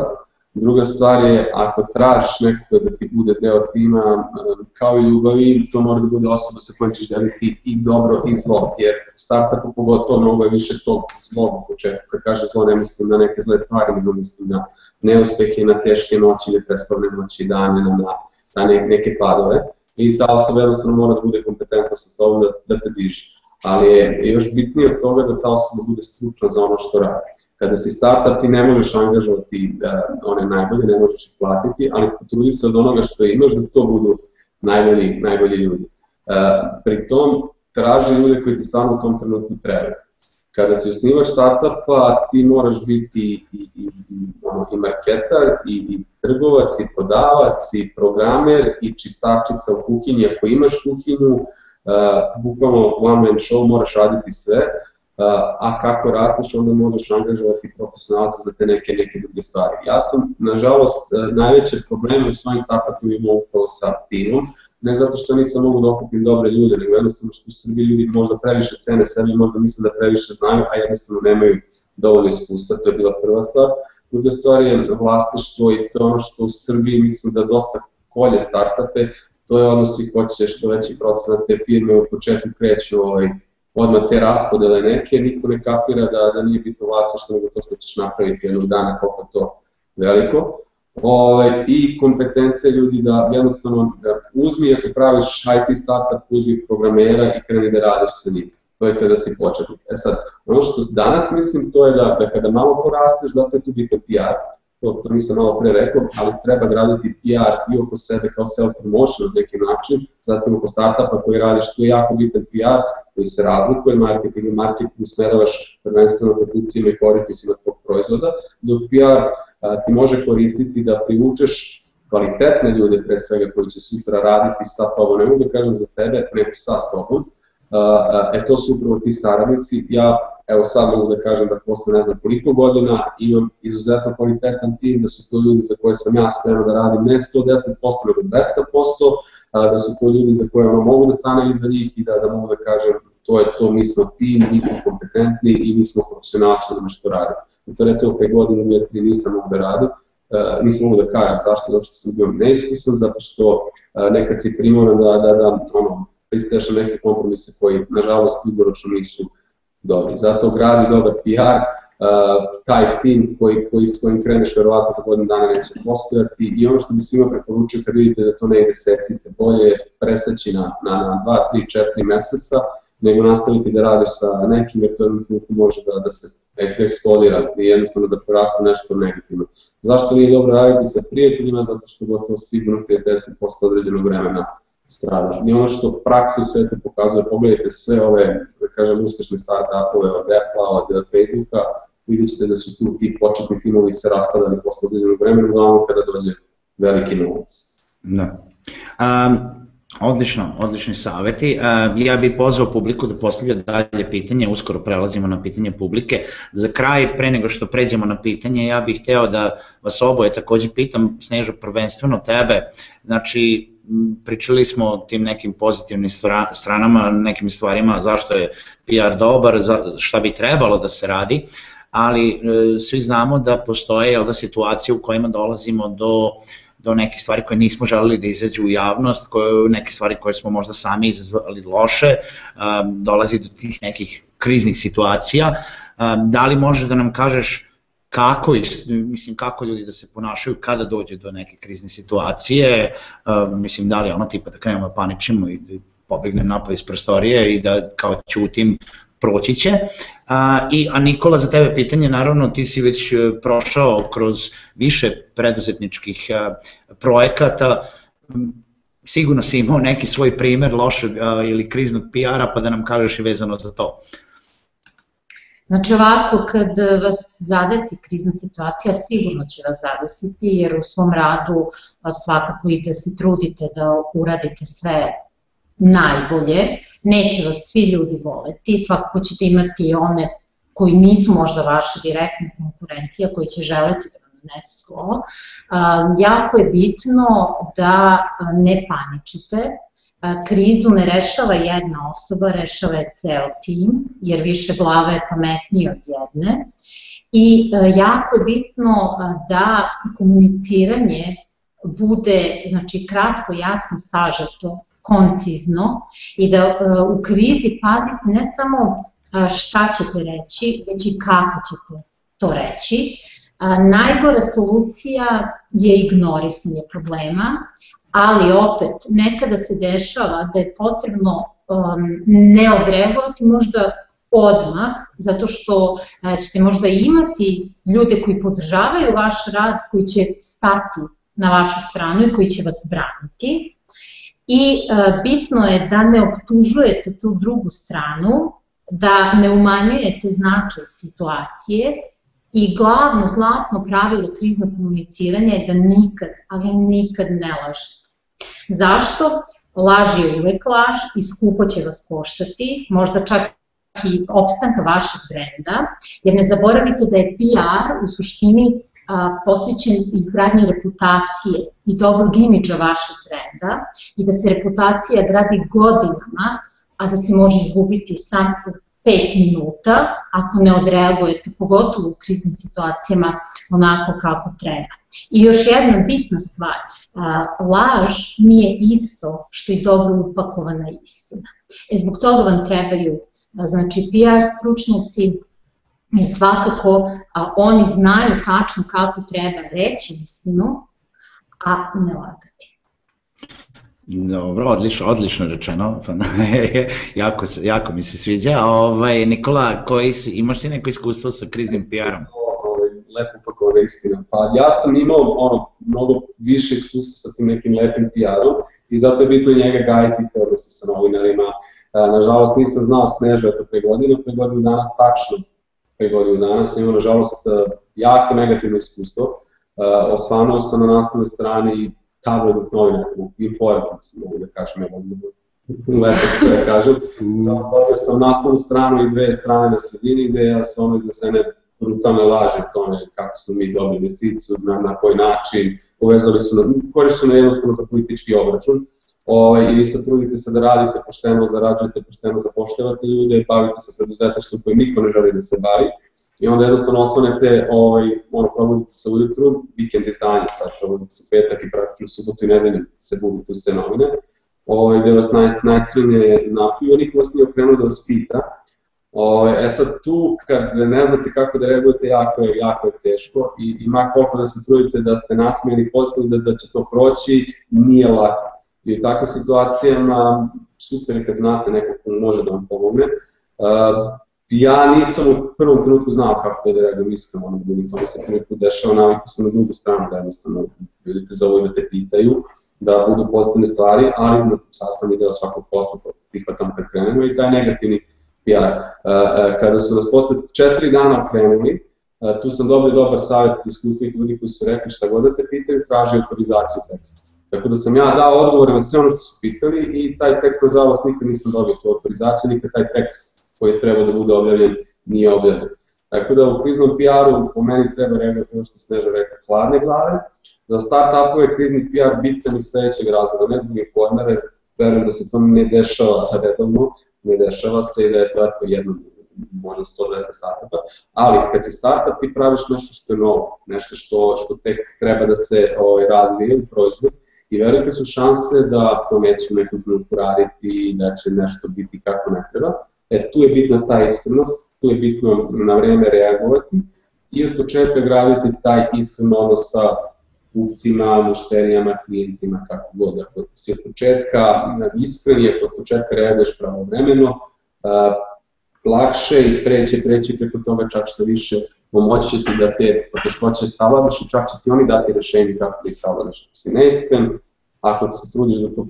Druga stvar je, ako tražiš nekoga da ti bude deo tima, e, kao i ljubavi, to mora da bude osoba sa kojom ćeš deliti i dobro i zlo, jer startupu pogotovo mnogo je više tog zlog u početku. Kad kažem zlo, ne mislim na neke zle stvari, nego mislim na neuspehe, na teške noći, na prespavne noći, dane, na, na neke padove i ta osoba jednostavno mora da bude kompetentna sa tom da, da te diže. Ali je još bitnije od toga da ta osoba bude stručna za ono što radi. Kada si startup ti ne možeš angažovati da one najbolje, ne možeš ih platiti, ali potrudi se od onoga što imaš da to budu najbolji, najbolji ljudi. Uh, pri tom traži ljude koji ti stvarno u tom trenutku trebaju kada si osnivač startupa, ti moraš biti i, i, i, i marketar, i, i trgovac, i prodavac, i programer, i čistačica u kuhinji. Ako imaš kuhinju, uh, bukvalno one man show, moraš raditi sve, a kako rasteš, onda možeš angažovati profesionalca za te neke, neke druge stvari. Ja sam, nažalost, uh, najveće probleme u svojim startupima imao upravo sa timom, ne zato što nisam mogu da okupim dobre ljude, nego jednostavno što u Srbiji ljudi možda previše cene sebi, možda misle da previše znaju, a jednostavno nemaju dovoljno iskustva, to je bila prva stvar. Druga stvar je vlastištvo i to ono što u Srbiji mislim da dosta kolje startupe, to je ono svi hoće što veći procenat te firme u početku kreću ovaj, odmah te raspodele neke, niko ne kapira da, da nije bitno vlastištvo, nego to što ćeš napraviti jednog dana koliko to veliko ovaj, i kompetencije ljudi da jednostavno da uzmi, ako praviš IT startup, uzmi programera i kreni da radiš sa njim. To je kada si početnik. E sad, ono što danas mislim to je da, da kada malo porasteš, zato je tu bitan PR, to, to nisam malo pre rekao, ali treba graditi PR i oko sebe kao self-promotion na neki način, zatim oko startupa koji radiš, tu je jako bitan PR koji se razlikuje, marketing marketing usmeravaš prvenstveno produkcijama i korisnicima tvog proizvoda, dok PR ti može koristiti da privučeš kvalitetne ljude pre svega koji će sutra raditi sa tobom, ne mogu da kažem za tebe, nego sa tobom, e to su upravo ti saradnici, ja evo sad mogu da kažem da posle ne znam koliko godina imam izuzetno kvalitetan tim, da su to ljudi za koje sam ja spreman da radim ne 110% nego 200%, da su to ljudi za ono mogu da stanem iza njih i da, da mogu da kažem to je to, mi smo tim, mi smo kompetentni i mi smo profesionalci na što radimo. I to recimo pre godinu, dvije, tri nisam mogu da radim, uh, nisam mogu da kažem zašto, zato što sam bio neiskusan, zato što uh, nekad si primoran da, da, da ono, pristaješ na neke kompromise koji, nažalost, dugoročno nisu dobri. Zato gradi dobar PR, taj tim koji, koji s kojim kreneš verovatno za godinu dana neće postojati i ono što bi svima preporučio kad vidite da to ne ide secite, bolje je preseći na, na, na 2, 3, 4 meseca, nego nastaviti da radiš sa nekim, jer to trenutku može da, da se eksplodira i jednostavno da poraste nešto negativno. Zašto nije dobro raditi sa prijateljima? Zato što gotovo sigurno prijateljstvo posle određenog vremena strada. I ono što praksa u svetu pokazuje, pogledajte sve ove, da kažem, uspešne start-upove od Apple-a, od Facebooka, vidjet ćete da su tu ti početni timovi se raspadali posle određenog vremena, uglavnom kada dođe veliki novac. Da. Um, Odlično, odlični saveti. Ja bih pozvao publiku da postavlja dalje pitanje, uskoro prelazimo na pitanje publike. Za kraj, pre nego što pređemo na pitanje, ja bih hteo da vas oboje takođe pitam, Snežo, prvenstveno tebe, znači pričali smo o tim nekim pozitivnim stranama, nekim stvarima, zašto je PR dobar, šta bi trebalo da se radi, ali e, svi znamo da postoje da situacije u kojima dolazimo do do neke stvari koje nismo želeli da izađu u javnost, koje, neke stvari koje smo možda sami izazvali loše, um, dolazi do tih nekih kriznih situacija. Da li možeš da nam kažeš kako, mislim, kako ljudi da se ponašaju kada dođe do neke krizne situacije, mislim, da li ono tipa da krenemo da paničimo i da pobegnem napad iz prostorije i da kao ćutim proći će. A, i, a Nikola, za tebe pitanje, naravno ti si već e, prošao kroz više preduzetničkih a, projekata, sigurno si imao neki svoj primer lošeg a, ili kriznog PR-a, pa da nam kažeš i vezano za to. Znači ovako, kad vas zadesi krizna situacija, sigurno će vas zadesiti, jer u svom radu svakako i da se trudite da uradite sve najbolje, neće vas svi ljudi voleti, svakako ćete imati one koji nisu možda vaša direktna konkurencija, koji će želeti da vam nanesu zlo. Jako je bitno da ne paničite, krizu ne rešava jedna osoba, rešava je ceo tim, jer više glava je pametnije od jedne. I jako je bitno da komuniciranje bude znači, kratko, jasno, sažeto, koncizno i da u krizi pazite ne samo šta ćete reći, već i kako ćete to reći. Najgora solucija je ignorisanje problema, ali opet nekada se dešava da je potrebno ne odreagovati možda odmah, zato što ćete možda imati ljude koji podržavaju vaš rad, koji će stati na vašu stranu i koji će vas braniti. I e, bitno je da ne optužujete tu drugu stranu, da ne umanjujete značaj situacije i glavno zlatno pravilo kriznog komuniciranja je da nikad, ali nikad ne lažete. Zašto? Laž je uvek laž i skupo će vas koštati, možda čak i opstanka vašeg brenda, jer ne zaboravite da je PR u suštini posvećen izgradnji reputacije i dobrog imidža vašeg brenda i da se reputacija gradi godinama, a da se može izgubiti sam u 5 minuta ako ne odreagujete, pogotovo u kriznim situacijama, onako kako treba. I još jedna bitna stvar, laž nije isto što i dobro upakovana istina. E zbog toga vam trebaju znači PR stručnjaci, I svakako a, oni znaju tačno kako treba reći istinu, a ne lagati. Dobro, odlično, odlično rečeno, pa, *laughs* jako, jako mi se sviđa. Ovaj, Nikola, koji si, imaš ti neko iskustvo sa kriznim PR-om? Ovaj, lepo pakovana istina. Pa ja sam imao ono, mnogo više iskustva sa tim nekim lepim PR-om i zato je bitno njega gajiti odnosno sa novinarima. Nažalost nisam znao Snežu eto pre godinu, pre godinu dana tačno pre godinu dana sam imao nažalost e, jako negativno iskustvo. Uh, osvanuo sam na nastavnoj strani tabloidnog novina, informa, mogu da kažem, da lepo se da kažem. Dobio sam nastavnu stranu i dve strane na sredini gde su ono iznesene brutalne laže tome kako smo mi dobili investiciju, na, na koji način, povezali su, na, korišćeno jednostavno za politički obračun. Ovaj, I vi se trudite se da radite pošteno, zarađujete pošteno, zapošljavate ljude, bavite se preduzetništvom koji niko ne želi da se bavi. I onda jednostavno osvanete, ovaj, ono, probudite se ujutru, vikend izdanje, tako probudite se petak i praktično subotu i nedelju se budite uz te novine, ovaj, gde vas naj, najcrnije napiju, niko vas nije okrenuo da vas pita. Ovaj, e sad tu, kad ne znate kako da reagujete, jako je, jako je teško i, i koliko da se trudite da ste nasmijeni, postavili da, da će to proći, nije lako I u takvim situacijama super je kad znate neko ko može da vam pomogne. Uh, ja nisam u prvom trenutku znao kako da reagujem iskreno, ono da mi to se prvi put dešava, navikao sam na drugu stranu da jednostavno vidite za ovo da te pitaju, da budu pozitivne stvari, ali na sastavni deo svakog posla to prihvatam kad krenemo i taj negativni PR. Uh, uh, kada su nas posle četiri dana krenuli, tu sam dobio dobar savjet od ljudi koji su rekli šta god da te pitaju, traži autorizaciju teksta. Tako da sam ja dao odgovore na sve ono što su pitali i taj tekst, nažalost, nikad nisam dobio tu autorizaciju, nikad taj tekst koji je trebao da bude objavljen nije objavljen. Tako da u kriznom PR-u po meni treba reagovati ono što Sneža rekao, hladne glave. Za start-upove krizni PR bitan iz sledećeg razloga, ne zbog informere, verujem da se to ne dešava redovno, ne dešava se i da je to eto jedno možda 100-200 startupa, ali kad si startup ti praviš nešto što je novo, nešto što, što tek treba da se ovaj, razvije u proizvod, i velike su šanse da to neće u nekom trenutku raditi i da će nešto biti kako ne treba. E, tu je bitna ta iskrenost, tu je bitno na vreme reagovati i od početka graditi taj iskren odnos sa kupcima, mušterijama, klijentima, kako god. Ako si od početka iskren i od početka reaguješ pravovremeno, lakše i preće, preće preko toga čak što više pomoći će ti da te poteškoće savladaš i čak će ti oni dati rešenje kako da ih savladaš. Ako si neiskren, ako se trudiš da to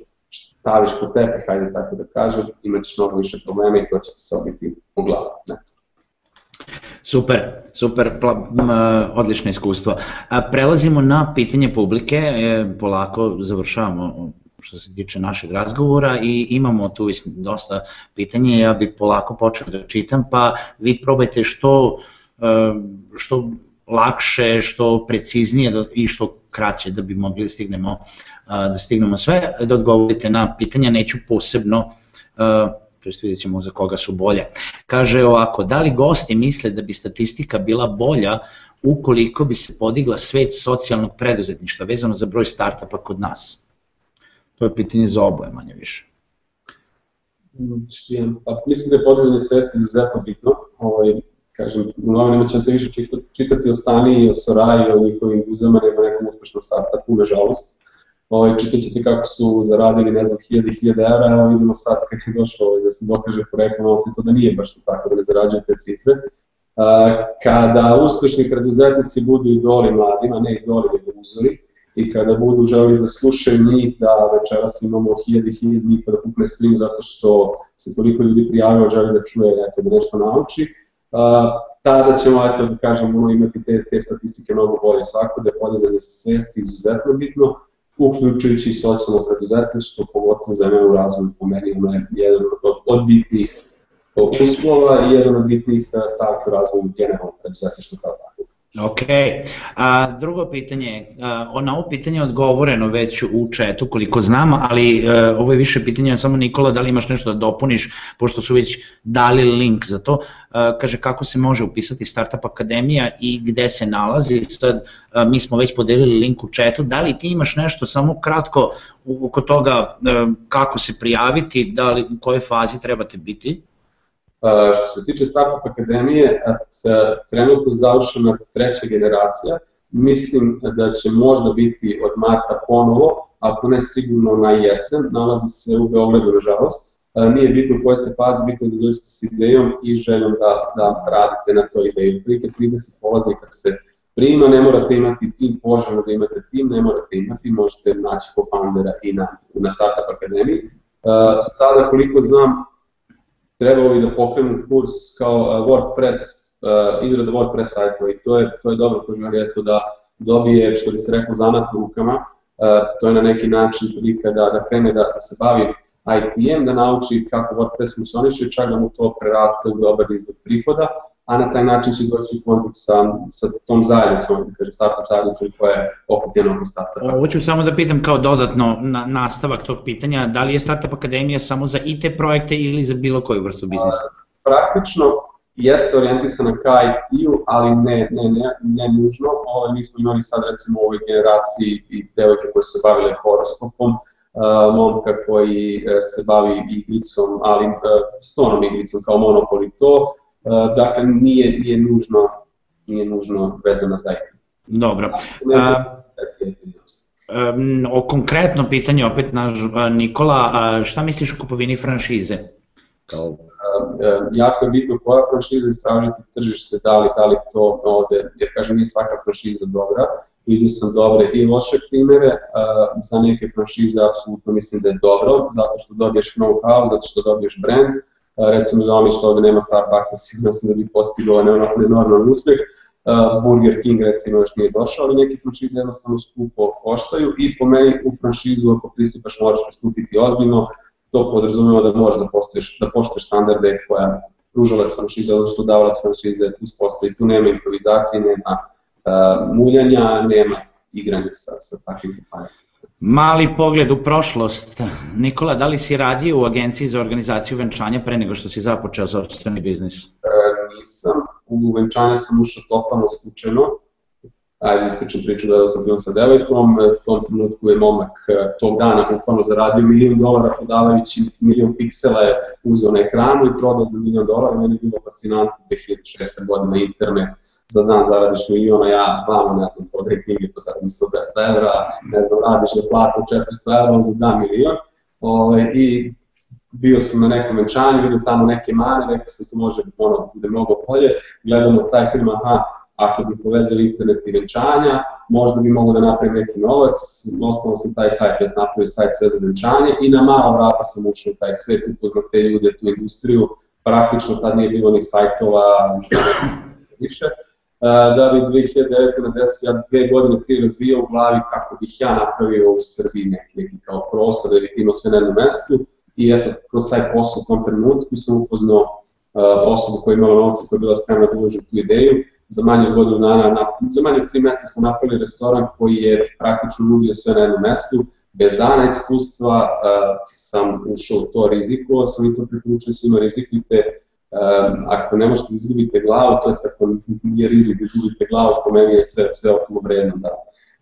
staviš po tepe, hajde tako da kažem, imat ćeš mnogo više problema i to će ti se obiti u glavu. Ne. Super, super, odlično iskustvo. Prelazimo na pitanje publike, e, polako završavamo što se tiče našeg razgovora i imamo tu dosta pitanja, ja bih polako počeo da čitam, pa vi probajte što, e, što lakše, što preciznije i što kraće da bi mogli da stignemo, da stignemo sve, da odgovorite na pitanja, neću posebno to vidjet ćemo za koga su bolje. Kaže ovako, da li gosti misle da bi statistika bila bolja ukoliko bi se podigla svet socijalnog preduzetništva vezano za broj startupa kod nas? To je pitanje za oboje manje više. Pa, mislim da je podizanje svesti izuzetno bitno. Ovaj, kažem, u novinama ćete više čitati o Stani i o Soraji, o njihovim guzama, nema nekom uspešnom startupu, nažalost ovaj, čitat ćete kako su zaradili, ne znam, hiljade i hiljade evra, evo vidimo sad kad je došlo ovaj, da se dokaže poreklo novca to da nije baš to tako da ne zarađuju te cifre. Kada uspešni preduzetnici budu idoli mladima, ne idoli nego uzori, i kada budu želi da slušaju njih, da večeras imamo hiljadi i hiljadi njih da pukne stream zato što se toliko ljudi prijavio, želi da čuje, eto, da nešto nauči, tada ćemo, eto, da kažemo, imati te, te statistike mnogo bolje. Svako da je podizanje svesti izuzetno bitno, uključujući i socijalno preduzetništvo, pogotovo za mene u razvoju po meni je jedan od, od bitnih uslova i jedan od bitnih eh, stavka u razvoju generalnog preduzetništva kao tako. Ok, a, drugo pitanje, na ovo pitanje je odgovoreno već u četu koliko znam, ali e, ovo je više pitanje, samo Nikola, da li imaš nešto da dopuniš, pošto su već dali link za to, a, kaže kako se može upisati Startup Akademija i gde se nalazi, sad a, mi smo već podelili link u četu, da li ti imaš nešto samo kratko oko toga e, kako se prijaviti, da li u kojoj fazi trebate biti? Što se tiče Startup Akademije, trenutno završena treća generacija, mislim da će možda biti od marta ponovo, ako ne sigurno na jesen, nalazi se u Beogradu, nažalost. Nije bitno u kojoj ste fazi, bitno da dođete s idejom i željom da, da radite na toj ideji. Prike 30 polaznika se prima, ne morate imati tim, poželjno da imate tim, ne morate imati, možete naći po foundera i na, na Startup Akademiji. Sada, koliko znam, trebalo bi da pokrenu kurs kao uh, WordPress, uh, izrada WordPress sajtova i to je, to je dobro ko želi eto da dobije, što bi se reklo, zanat u rukama, uh, to je na neki način prilika da, da krene da, da se bavi ITM, da nauči kako WordPress funkcioniše čak da mu to preraste u dobar izbog prihoda, a na taj način će doći u kontakt sa, sa tom zajednicom, kaže startup zajednicom koja je okupljena oko startupa. Hoću samo da pitam kao dodatno na, nastavak tog pitanja, da li je Startup Akademija samo za IT projekte ili za bilo koju vrstu biznisa? Praktično jeste orijentisana ka IT-u, ali ne, ne, ne, ne nužno. Ovo, mi smo imali sad recimo u ovoj generaciji i devojke koje su se bavile horoskopom, uh, momka koji uh, se bavi igricom, ali uh, stonom igricom kao monopol i to, dakle nije, nije nužno nije nužno vezano za igru. Dobro. A, o konkretno pitanje opet naš Nikola, šta misliš o kupovini franšize? Kao... Jako je bitno koja franšiza istražiti tržište, da li, da li to ovde, jer kažem nije svaka franšiza dobra, vidio sam dobre i loše primere, za neke franšize apsolutno mislim da je dobro, zato što dobiješ know-how, zato što dobiješ brand, recimo žao mi što ovde nema Starbucksa, sigurno sam da bi postigao enorman uspeh, Burger King recimo još nije došao, ali neki franšize jednostavno skupo koštaju i po meni u franšizu ako pristupaš moraš pristupiti ozbiljno, to podrazumeva da moraš da postojiš, da poštoješ standarde koja pružalac franšize, odnosno davalac franšize uspostavi. Tu nema improvizacije, nema uh, muljanja, nema igranja sa, sa takvim kompanijama. Mali pogled u prošlost. Nikola, da li si radio u agenciji za organizaciju venčanja pre nego što si započeo sobstveni biznis? E, nisam. U venčanje sam ušao totalno slučajno. ajde ispričam priču da sam bio sa devojkom, u tom trenutku je momak tog dana bukvalno zaradio milion dolara prodavajući milion piksela je uzeo na ekranu i prodao za milion dolara, meni je bilo fascinantno 2006. godine internet, za dan zaradiš miliona, ja vama ne znam, prodaj knjige po zaradim 110 evra, ne znam, radiš na platu 400 evra, za dan milion, Ove, ovaj, i bio sam na nekom venčanju, vidim tamo neke mane, rekao sam to može ono, bude mnogo bolje, gledamo taj film, aha, ako bi povezali internet i venčanja, možda bi mogo da napravim neki novac, osnovno sam taj sajt, ja sam napravio sajt sve za venčanje i na malo vrata sam ušao u taj svet, upoznao te ljude, tu industriju, praktično tad nije bilo ni sajtova, više, da bi 2009. na 10. ja dve godine, tri razvijao u glavi kako bih ja napravio u Srbiji neki, neki kao prostor da bih imao sve na jednom mestu i eto, kroz taj posao u tom trenutku sam upoznao uh, osobu koja je imala novca, koja je bila spremna da uloži tu ideju, za manje od godinu dana, na, za manje od tri meseca smo napravili restoran koji je praktično nudio sve na jednom mestu, bez dana iskustva uh, sam ušao u to riziko, sam i to preporučio svima rizikujte, ako ne možete da izgubite glavu, to je ako nije rizik da izgubite glavu, po meni je sve, sve ostalo vredno. Da.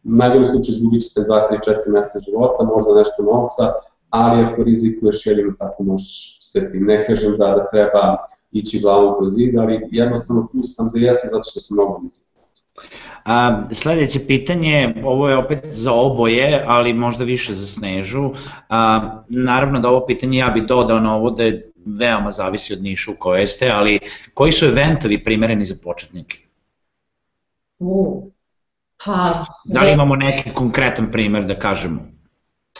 U najboljem slučaju izgubit ćete 2, 3, 4 meseca života, možda nešto novca, ali ako rizikuješ jedino tako možeš uspeti. Ne kažem da, da treba ići glavom kroz zid, ali jednostavno tu sam da jesam zato što sam mnogo rizikovao. A, sledeće pitanje, ovo je opet za oboje, ali možda više za Snežu. A, naravno da ovo pitanje ja bih dodao na ovo da je veoma zavisi od niša u kojoj ste, ali koji su eventovi primereni za početnike? U, pa... Da li imamo neki konkretan primer da kažemo?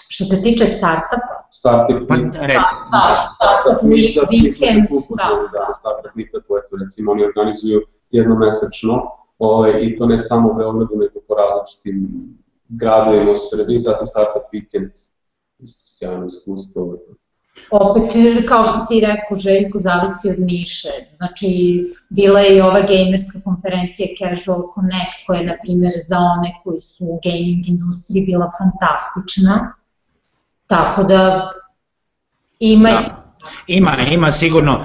Što se tiče startupa, startup pa, meet. Rek, da, startup weekend, da. da. Startup meet koje to recimo oni organizuju jednomesečno ovaj, i to ne samo u Beogradu, nego po različitim gradovima u Srbiji, zatim startup weekend, isto sjajno iskustvo. Opet, kao što si rekao, Željko, zavisi od niše. Znači, bila je i ova gamerska konferencija Casual Connect, koja je, na primjer, za one koji su u gaming industriji bila fantastična Tako da ima da. Ima, ima sigurno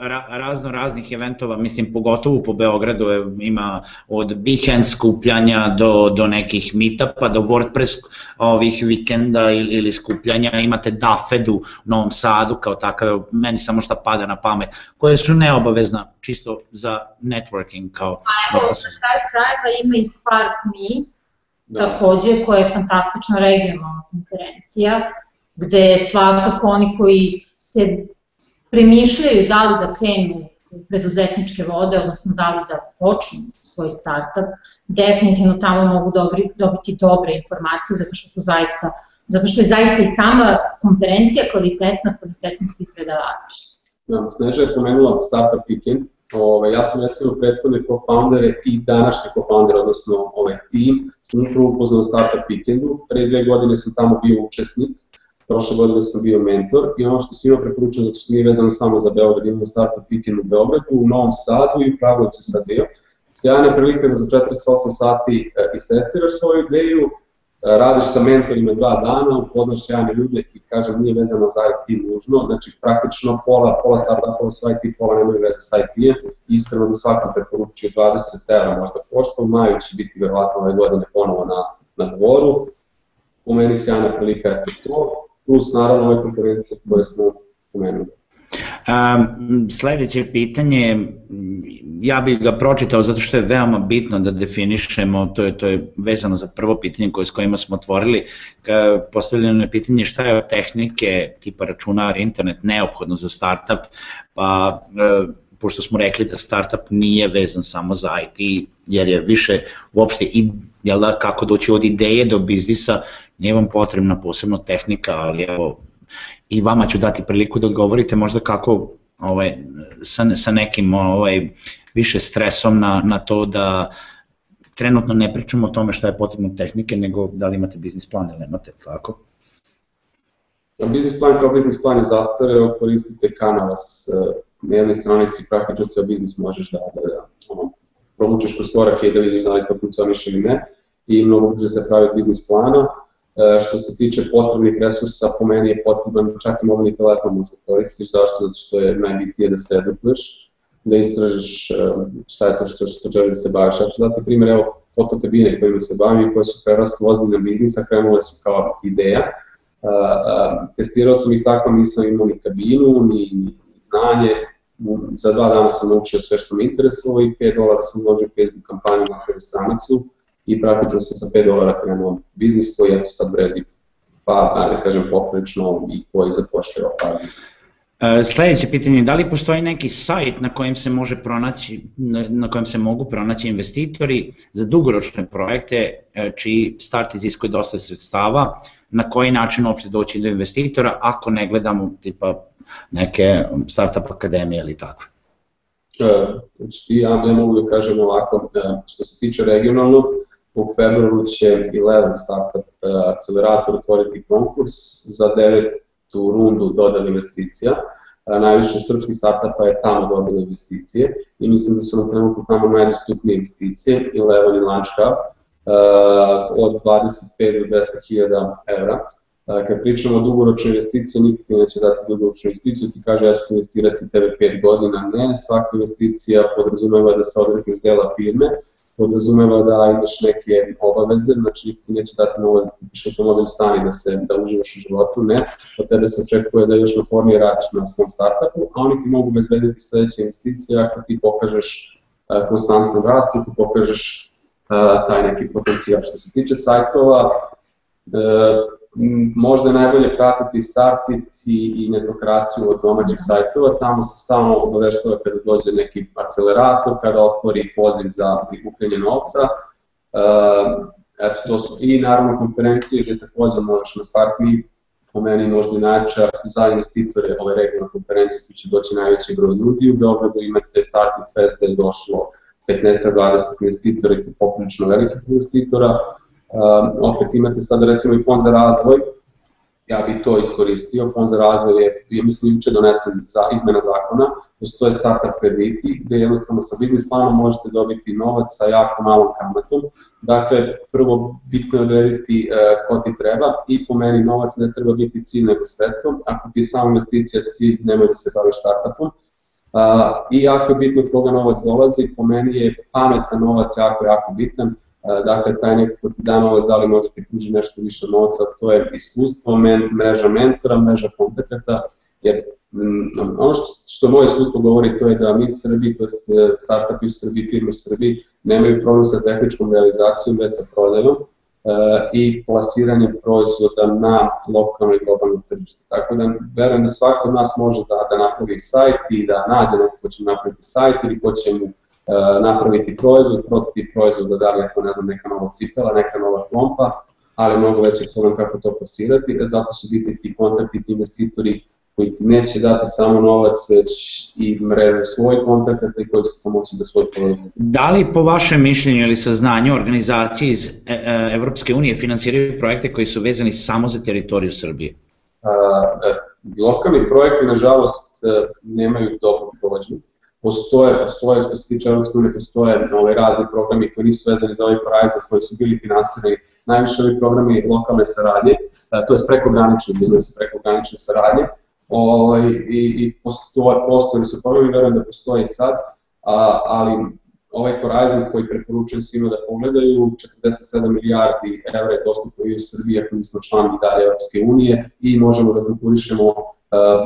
ra, razno raznih eventova, mislim pogotovo po Beogradu je, ima od Behance skupljanja do, do nekih meetupa, do WordPress ovih vikenda ili, ili skupljanja, imate Dafed u Novom Sadu kao takav, meni samo šta pada na pamet, koje su neobavezna čisto za networking kao... A evo, na kraju krajeva ima i Spark Me, da. takođe koja je fantastična regionalna konferencija, gde svakako oni koji se premišljaju da li da krenu u preduzetničke vode, odnosno da li da počnu svoj startup, definitivno tamo mogu dobri, dobiti dobre informacije zato što su zaista zato što je zaista i sama konferencija kvalitetna, kvalitetni svi predavači. Da, Sneža je pomenula Startup Weekend, Ove, ovaj, ja sam recimo prethodne co-foundere i današnje co-foundere, odnosno ovaj tim, sam upravo upoznao Startup Weekendu. Pre dve godine sam tamo bio učesnik, prošle godine sam bio mentor i ono što svima preporučujem, zato što nije vezano samo za Beograd, imamo Startup Weekend u Beogradu, u Novom Sadu i u Kragujevcu sad bio. Sjajna prilika da za 48 sati e, istestiraš svoju ideju, radiš sa mentorima dva dana, upoznaš javne ljude i kažem nije vezano za IT nužno, znači praktično pola, pola startupova su IT, pola nemaju veze sa IT-em, iskreno da svaki preporučuje 20 evra možda košta, u maju će biti verovatno ove godine ponovo na, na dvoru, u meni sjajna prilika je to, plus naravno ove konferencije koje smo pomenuli. Um, sledeće pitanje, ja bih ga pročitao zato što je veoma bitno da definišemo, to je, to je vezano za prvo pitanje koje s kojima smo otvorili, postavljeno je pitanje šta je od tehnike tipa računar, internet neophodno za startup, pa e, pošto smo rekli da startup nije vezan samo za IT, jer je više uopšte i, jel da, kako doći od ideje do biznisa, nije vam potrebna posebno tehnika, ali evo, i vama ću dati priliku da odgovorite možda kako ovaj, sa, sa nekim ovaj, više stresom na, na to da trenutno ne pričamo o tome šta je potrebno tehnike, nego da li imate biznis plan ili nemate, tako? Biznis plan kao biznis plan je zastareo, koristite Canvas eh, na jednoj stranici, praktično ceo biznis možeš da, da, da ono, provučeš kroz korake i da vidiš da li to funkcioniše ili ne i mnogo brže se pravi biznis plana E, što se tiče potrebnih resursa, po meni je potreban čak i mobilni telefon možda koristiš, zašto? Zato što je najbitnije da se edukuješ. da istražiš šta je to što, što želi da se baviš. Ja ću dati primjer, evo, fotokabine kojima se bavim i koje su prerasle ozbiljna biznisa, krenule su kao ideja. Uh, uh, testirao sam ih tako, nisam imao ni kabinu, ni, ni znanje, za dva dana sam naučio sve što me interesovalo i 5 dolara sam uložio Facebook kampanju na web stranicu i praktično sam sa 5 dolara krenuo biznis koji eto sad vredi pa, da kažem, poprično i koji zapošljava par e, Sledeće pitanje, da li postoji neki sajt na kojem se može pronaći, na, na kojem se mogu pronaći investitori za dugoročne projekte e, čiji start iziskuje dosta sredstava, na koji način uopšte doći do investitora ako ne gledamo tipa neke startup akademije ili tako? E, znači, ja ne mogu da kažem ovako, što se tiče regionalnog, u februaru će Eleven Startup Accelerator otvoriti konkurs za devetu rundu dodali investicija. Najviše srpskih startupa je tamo dobilo investicije i mislim da su na trenutku tamo najdostupnije investicije, Eleven i Launch Hub, od 25 do 200.000 evra. Kad pričamo o dugoročnoj investiciji, niko ti neće dati dugoročnu investiciju, ti kaže ja ću investirati tebe 5 godina. Ne, svaka investicija podrazumeva da se odrekneš dela firme, podrazumeva da imaš neke obaveze, znači niko neće dati novac da kupiš automobil stani da se da uživaš u životu, ne, od tebe se očekuje da još napornije radiš na svom startupu, a oni ti mogu bezbediti sledeće investicije ako ti pokažeš konstantno rast, ako pokažeš taj neki potencijal. Što se tiče sajtova, uh, možda je najbolje pratiti Startit i, i netokraciju od domaćih sajtova, tamo se stalno obaveštava kada dođe neki akcelerator, kada otvori poziv za prikupljanje novca, uh, eto to su i naravno konferencije gde takođe možeš na Startme, po meni možda i najjača za investitore ove regionalne konferencije koji će doći najveći broj ljudi. U Beogradu, imate Startit Fest gde je došlo 15-20 investitora i to poprilično velikih investitora, Um, opet imate sad recimo i fond za razvoj, ja bih to iskoristio, fond za razvoj je, je mislim, juče donesen za izmena zakona, postoje startup krediti, gde jednostavno sa biznis planom možete dobiti novac sa jako malom kamatom, dakle, prvo bitno je odrediti uh, ko ti treba i po meni novac ne treba biti cilj nego sredstvo, ako ti je samo investicija cilj, nemoj da se baviš startupom, uh, i jako je bitno koga novac dolazi, po meni je pametan novac jako, jako bitan, Dakle, taj neko ko ti da novac, da li može ti pruži nešto više novca, to je iskustvo, men, mreža mentora, mreža kontakata, jer ono što, što moje iskustvo govori to je da mi u Srbiji, to je startupi u Srbiji, firme u Srbiji, nemaju problem sa tehničkom realizacijom, već sa prodajom uh, i plasiranjem proizvoda na lokalno i globalno tržište. Tako da verujem da svako od nas može da, da napravi sajt i da nađe neko ko će napraviti sajt ili ko će mu E, napraviti proizvod, prototip proizvoda, da li je to ne znam, neka nova cipela, neka nova klompa, ali mnogo veći problem kako to plasirati, e, zato su biti ti kontakti, ti investitori koji ti neće dati samo novac, već i mreže svoj kontakata i koji će pomoći da svoj proizvod. Da li po vašem mišljenju ili saznanju organizacije iz e, Evropske unije finansiraju projekte koji su vezani samo za teritoriju Srbije? A, lokalni projekti, nažalost, nemaju dobro provođenje postoje, postoje što se tiče Evropske unije, postoje ove razni programi koji nisu vezani za ovaj Horizon, koji su bili finansirani najviše ovi programi lokalne saradnje, to je prekogranične, bilo se prekogranične saradnje, ovaj, i, i postoje, postoje su programi, verujem da postoje i sad, a, ali ovaj Horizon koji preporučujem svima da pogledaju, 47 milijardi evra je dostupno i u Srbiji ako nismo članovi dalje Evropske unije i možemo da konkurišemo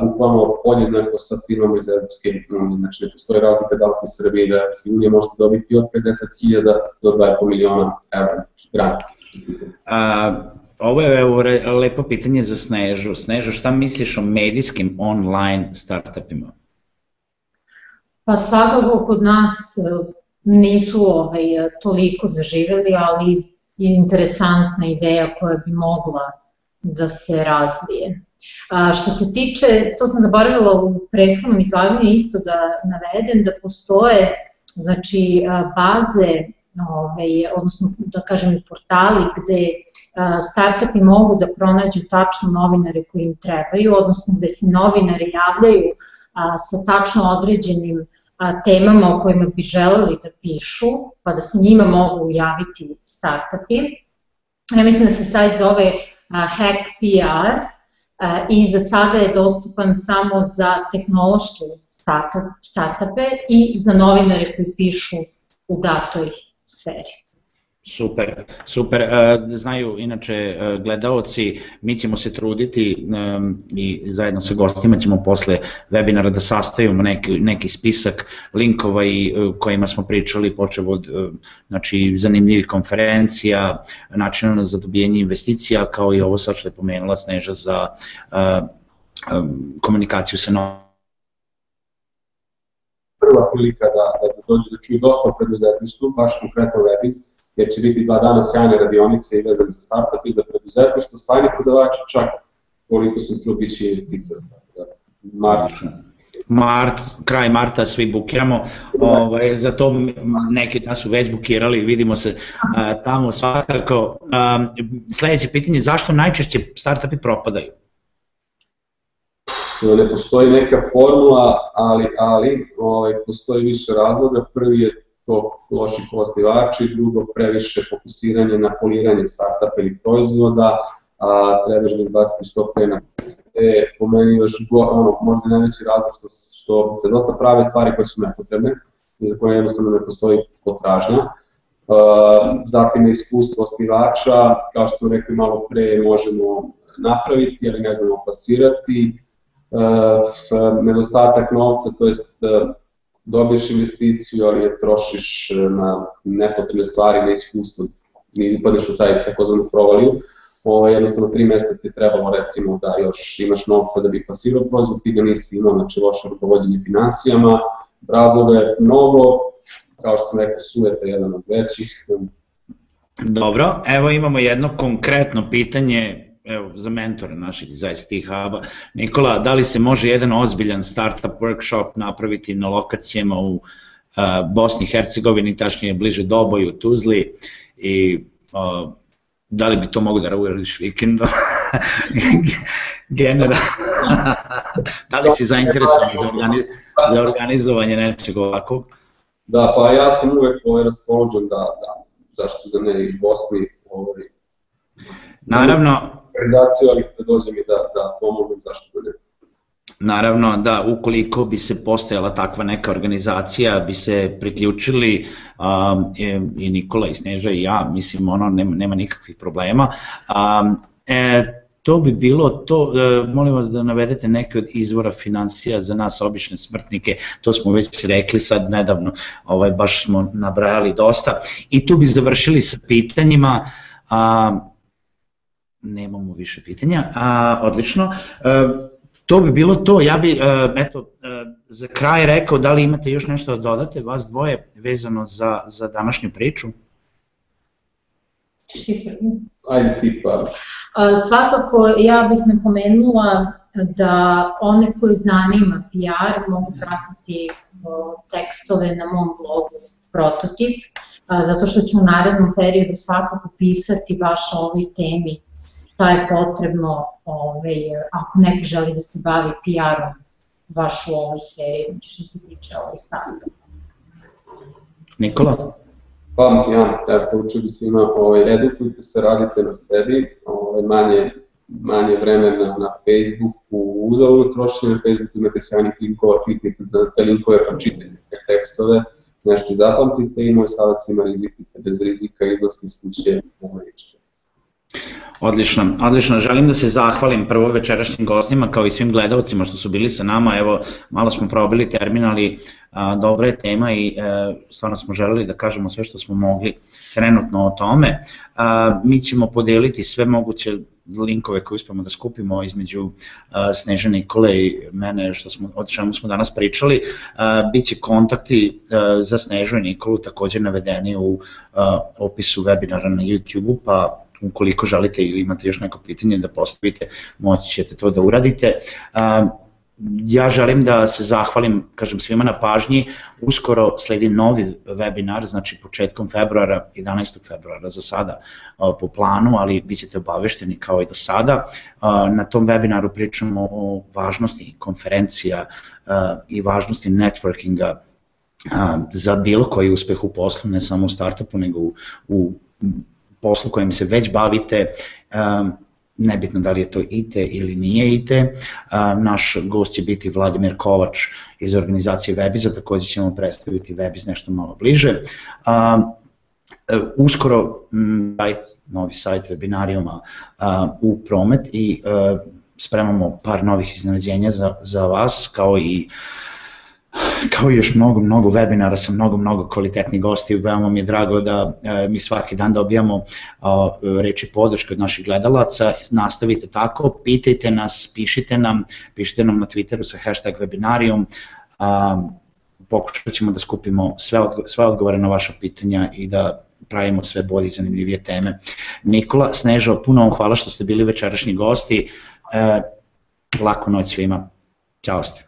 bukvalno podjednako sa firmama iz Evropske unije. Znači ne postoji razlika da li ste Srbije i da Evropske unije možete dobiti od 50.000 do 2,5 miliona evra granta. A, ovo je evo, lepo pitanje za Snežu. Snežu, šta misliš o medijskim online startupima? Pa svakako kod nas e, nisu ovaj, toliko zaživeli, ali je interesantna ideja koja bi mogla da se razvije. A, što se tiče, to sam zaboravila u prethodnom izlaganju isto da navedem, da postoje znači, baze ovaj, odnosno da kažem portali gde startupi mogu da pronađu tačno novinare koji im trebaju, odnosno gde se novinari javljaju sa tačno određenim temama o kojima bi želeli da pišu, pa da se njima mogu javiti startupi. Ja mislim da se sajt zove Hack PR, i za sada je dostupan samo za tehnološke startupe i za novinare koji pišu u datoj sferi. Super, super. E, znaju inače e, gledaoci, mi ćemo se truditi i zajedno sa gostima ćemo posle webinara da sastavimo neki, neki spisak linkova i e, kojima smo pričali počeo od znači, zanimljivih konferencija, načina za dobijanje investicija, kao i ovo sad što je pomenula Sneža za komunikaciju sa novom prva prilika da, da dođe da čuju dosta o preduzetništvu, baš konkretno Webis, jer će biti dva dana sjajne radionice i vezane za startup i za preduzetništvo, stajni prodavači, čak koliko sam čuo bit će investitor. Mart. Mart, kraj marta svi bukiramo, ovaj, za to neki nas su već bukirali, vidimo se a, tamo svakako. A, sledeće pitanje, zašto najčešće startupi propadaju? Ne postoji neka formula, ali, ali ovaj, postoji više razloga. Prvi je to loši postivači, drugo previše fokusiranje na poliranje startupa ili proizvoda, a trebaš ga izbaciti što pre na e, po meni još ono, možda najveći razlog što, što se dosta prave stvari koje su nepotrebne i za koje jednostavno ne postoji potražnja. Uh, zatim iskustvo osnivača, kao što sam rekao malo pre, možemo napraviti, ali ne znamo plasirati. Uh, nedostatak novca, to jest dobiješ investiciju, ali je trošiš e, na nepotrebne stvari, na iskustvo, i upadneš u taj takozvanu provaliju. Ovo, jednostavno tri meseca ti trebalo recimo da još imaš novca da bi plasirao proizvod, ti ga nisi imao, znači loše rukovodjenje finansijama, razloga je mnogo, kao što sam rekao, sujeta jedan od većih. Dobro, evo imamo jedno konkretno pitanje evo, za mentora naših iz ICT Hub-a. Nikola, da li se može jedan ozbiljan startup workshop napraviti na lokacijama u uh, Bosni i Hercegovini, tačnije bliže Doboju, Tuzli i uh, da li bi to mogo da uradiš vikendom? *laughs* Generalno, *laughs* da li si zainteresovan za, organiz, za organizovanje nečeg ovakvog? Da, pa ja sam uvek ovaj raspoložen da, da zašto da ne iz Bosni ovaj, Naravno, organizaciju, ali da dođem i da, da pomognem zašto da. Naravno, da, ukoliko bi se postojala takva neka organizacija, bi se priključili um, i Nikola i Sneža i ja, mislim, ono, nema, nema nikakvih problema. Um, e, to bi bilo to, e, molim vas da navedete neke od izvora financija za nas obične smrtnike, to smo već rekli sad nedavno, ovaj, baš smo nabrajali dosta. I tu bi završili sa pitanjima, a, nemamo više pitanja, a, odlično. A, e, to bi bilo to, ja bi, a, e, eto, a, e, za kraj rekao da li imate još nešto da dodate, vas dvoje, vezano za, za današnju priču? Ajde ti pa. Svakako ja bih napomenula da one koji zanima PR mogu pratiti tekstove na mom blogu Prototip, zato što ću u narednom periodu svakako pisati baš o ovoj temi šta je potrebno ovaj, ako neko želi da se bavi PR-om baš u ovoj sferi, znači što se tiče ovaj starta. Nikola? Pa ja, ja poručio bi svima, ovaj, edukujte se, radite na sebi, ovaj, manje, manje vremena na Facebooku, uzaludno trošenje na Facebooku, imate sjajnih linkova, kliknite za te linkove pa čitajte te tekstove, nešto zapamtite i moj savjet svima rizikite, bez rizika izlaska iz kuće, ovaj, Odlično, odlično. Želim da se zahvalim prvo večerašnjim gostima kao i svim gledalcima što su bili sa nama. Evo, malo smo probili termin, ali a, dobra je tema i e, stvarno smo želeli da kažemo sve što smo mogli trenutno o tome. A, mi ćemo podeliti sve moguće linkove koje uspemo da skupimo između a, Sneža Nikole i mene što smo, o čemu smo danas pričali. A, biće kontakti a, za Snežu i Nikolu takođe navedeni u a, opisu webinara na YouTube-u, pa ukoliko želite ili imate još neko pitanje da postavite, moći ćete to da uradite. Ja želim da se zahvalim, kažem, svima na pažnji. Uskoro sledi novi webinar, znači početkom februara, 11. februara za sada po planu, ali bit ćete obavešteni kao i do sada. Na tom webinaru pričamo o važnosti konferencija i važnosti networkinga za bilo koji uspeh u poslu, ne samo u startupu, nego u, u poslu kojim se već bavite, um, nebitno da li je to IT ili nije IT. Naš gost će biti Vladimir Kovač iz organizacije Webiza, takođe ćemo predstaviti Webiz nešto malo bliže. Uskoro sajt, novi sajt webinarijuma u promet i spremamo par novih iznenađenja za, za vas, kao i kao još mnogo, mnogo webinara sa mnogo, mnogo kvalitetnih gosti. Veoma mi je drago da e, mi svaki dan dobijamo reči podrške od naših gledalaca. Nastavite tako, pitajte nas, pišite nam, pišite nam na Twitteru sa hashtag webinarijum. A, pokušat ćemo da skupimo sve, odgo sve odgovore na vaša pitanja i da pravimo sve bolje i zanimljivije teme. Nikola, Snežo, puno vam hvala što ste bili večerašnji gosti. E, laku noć svima. Ćao ste.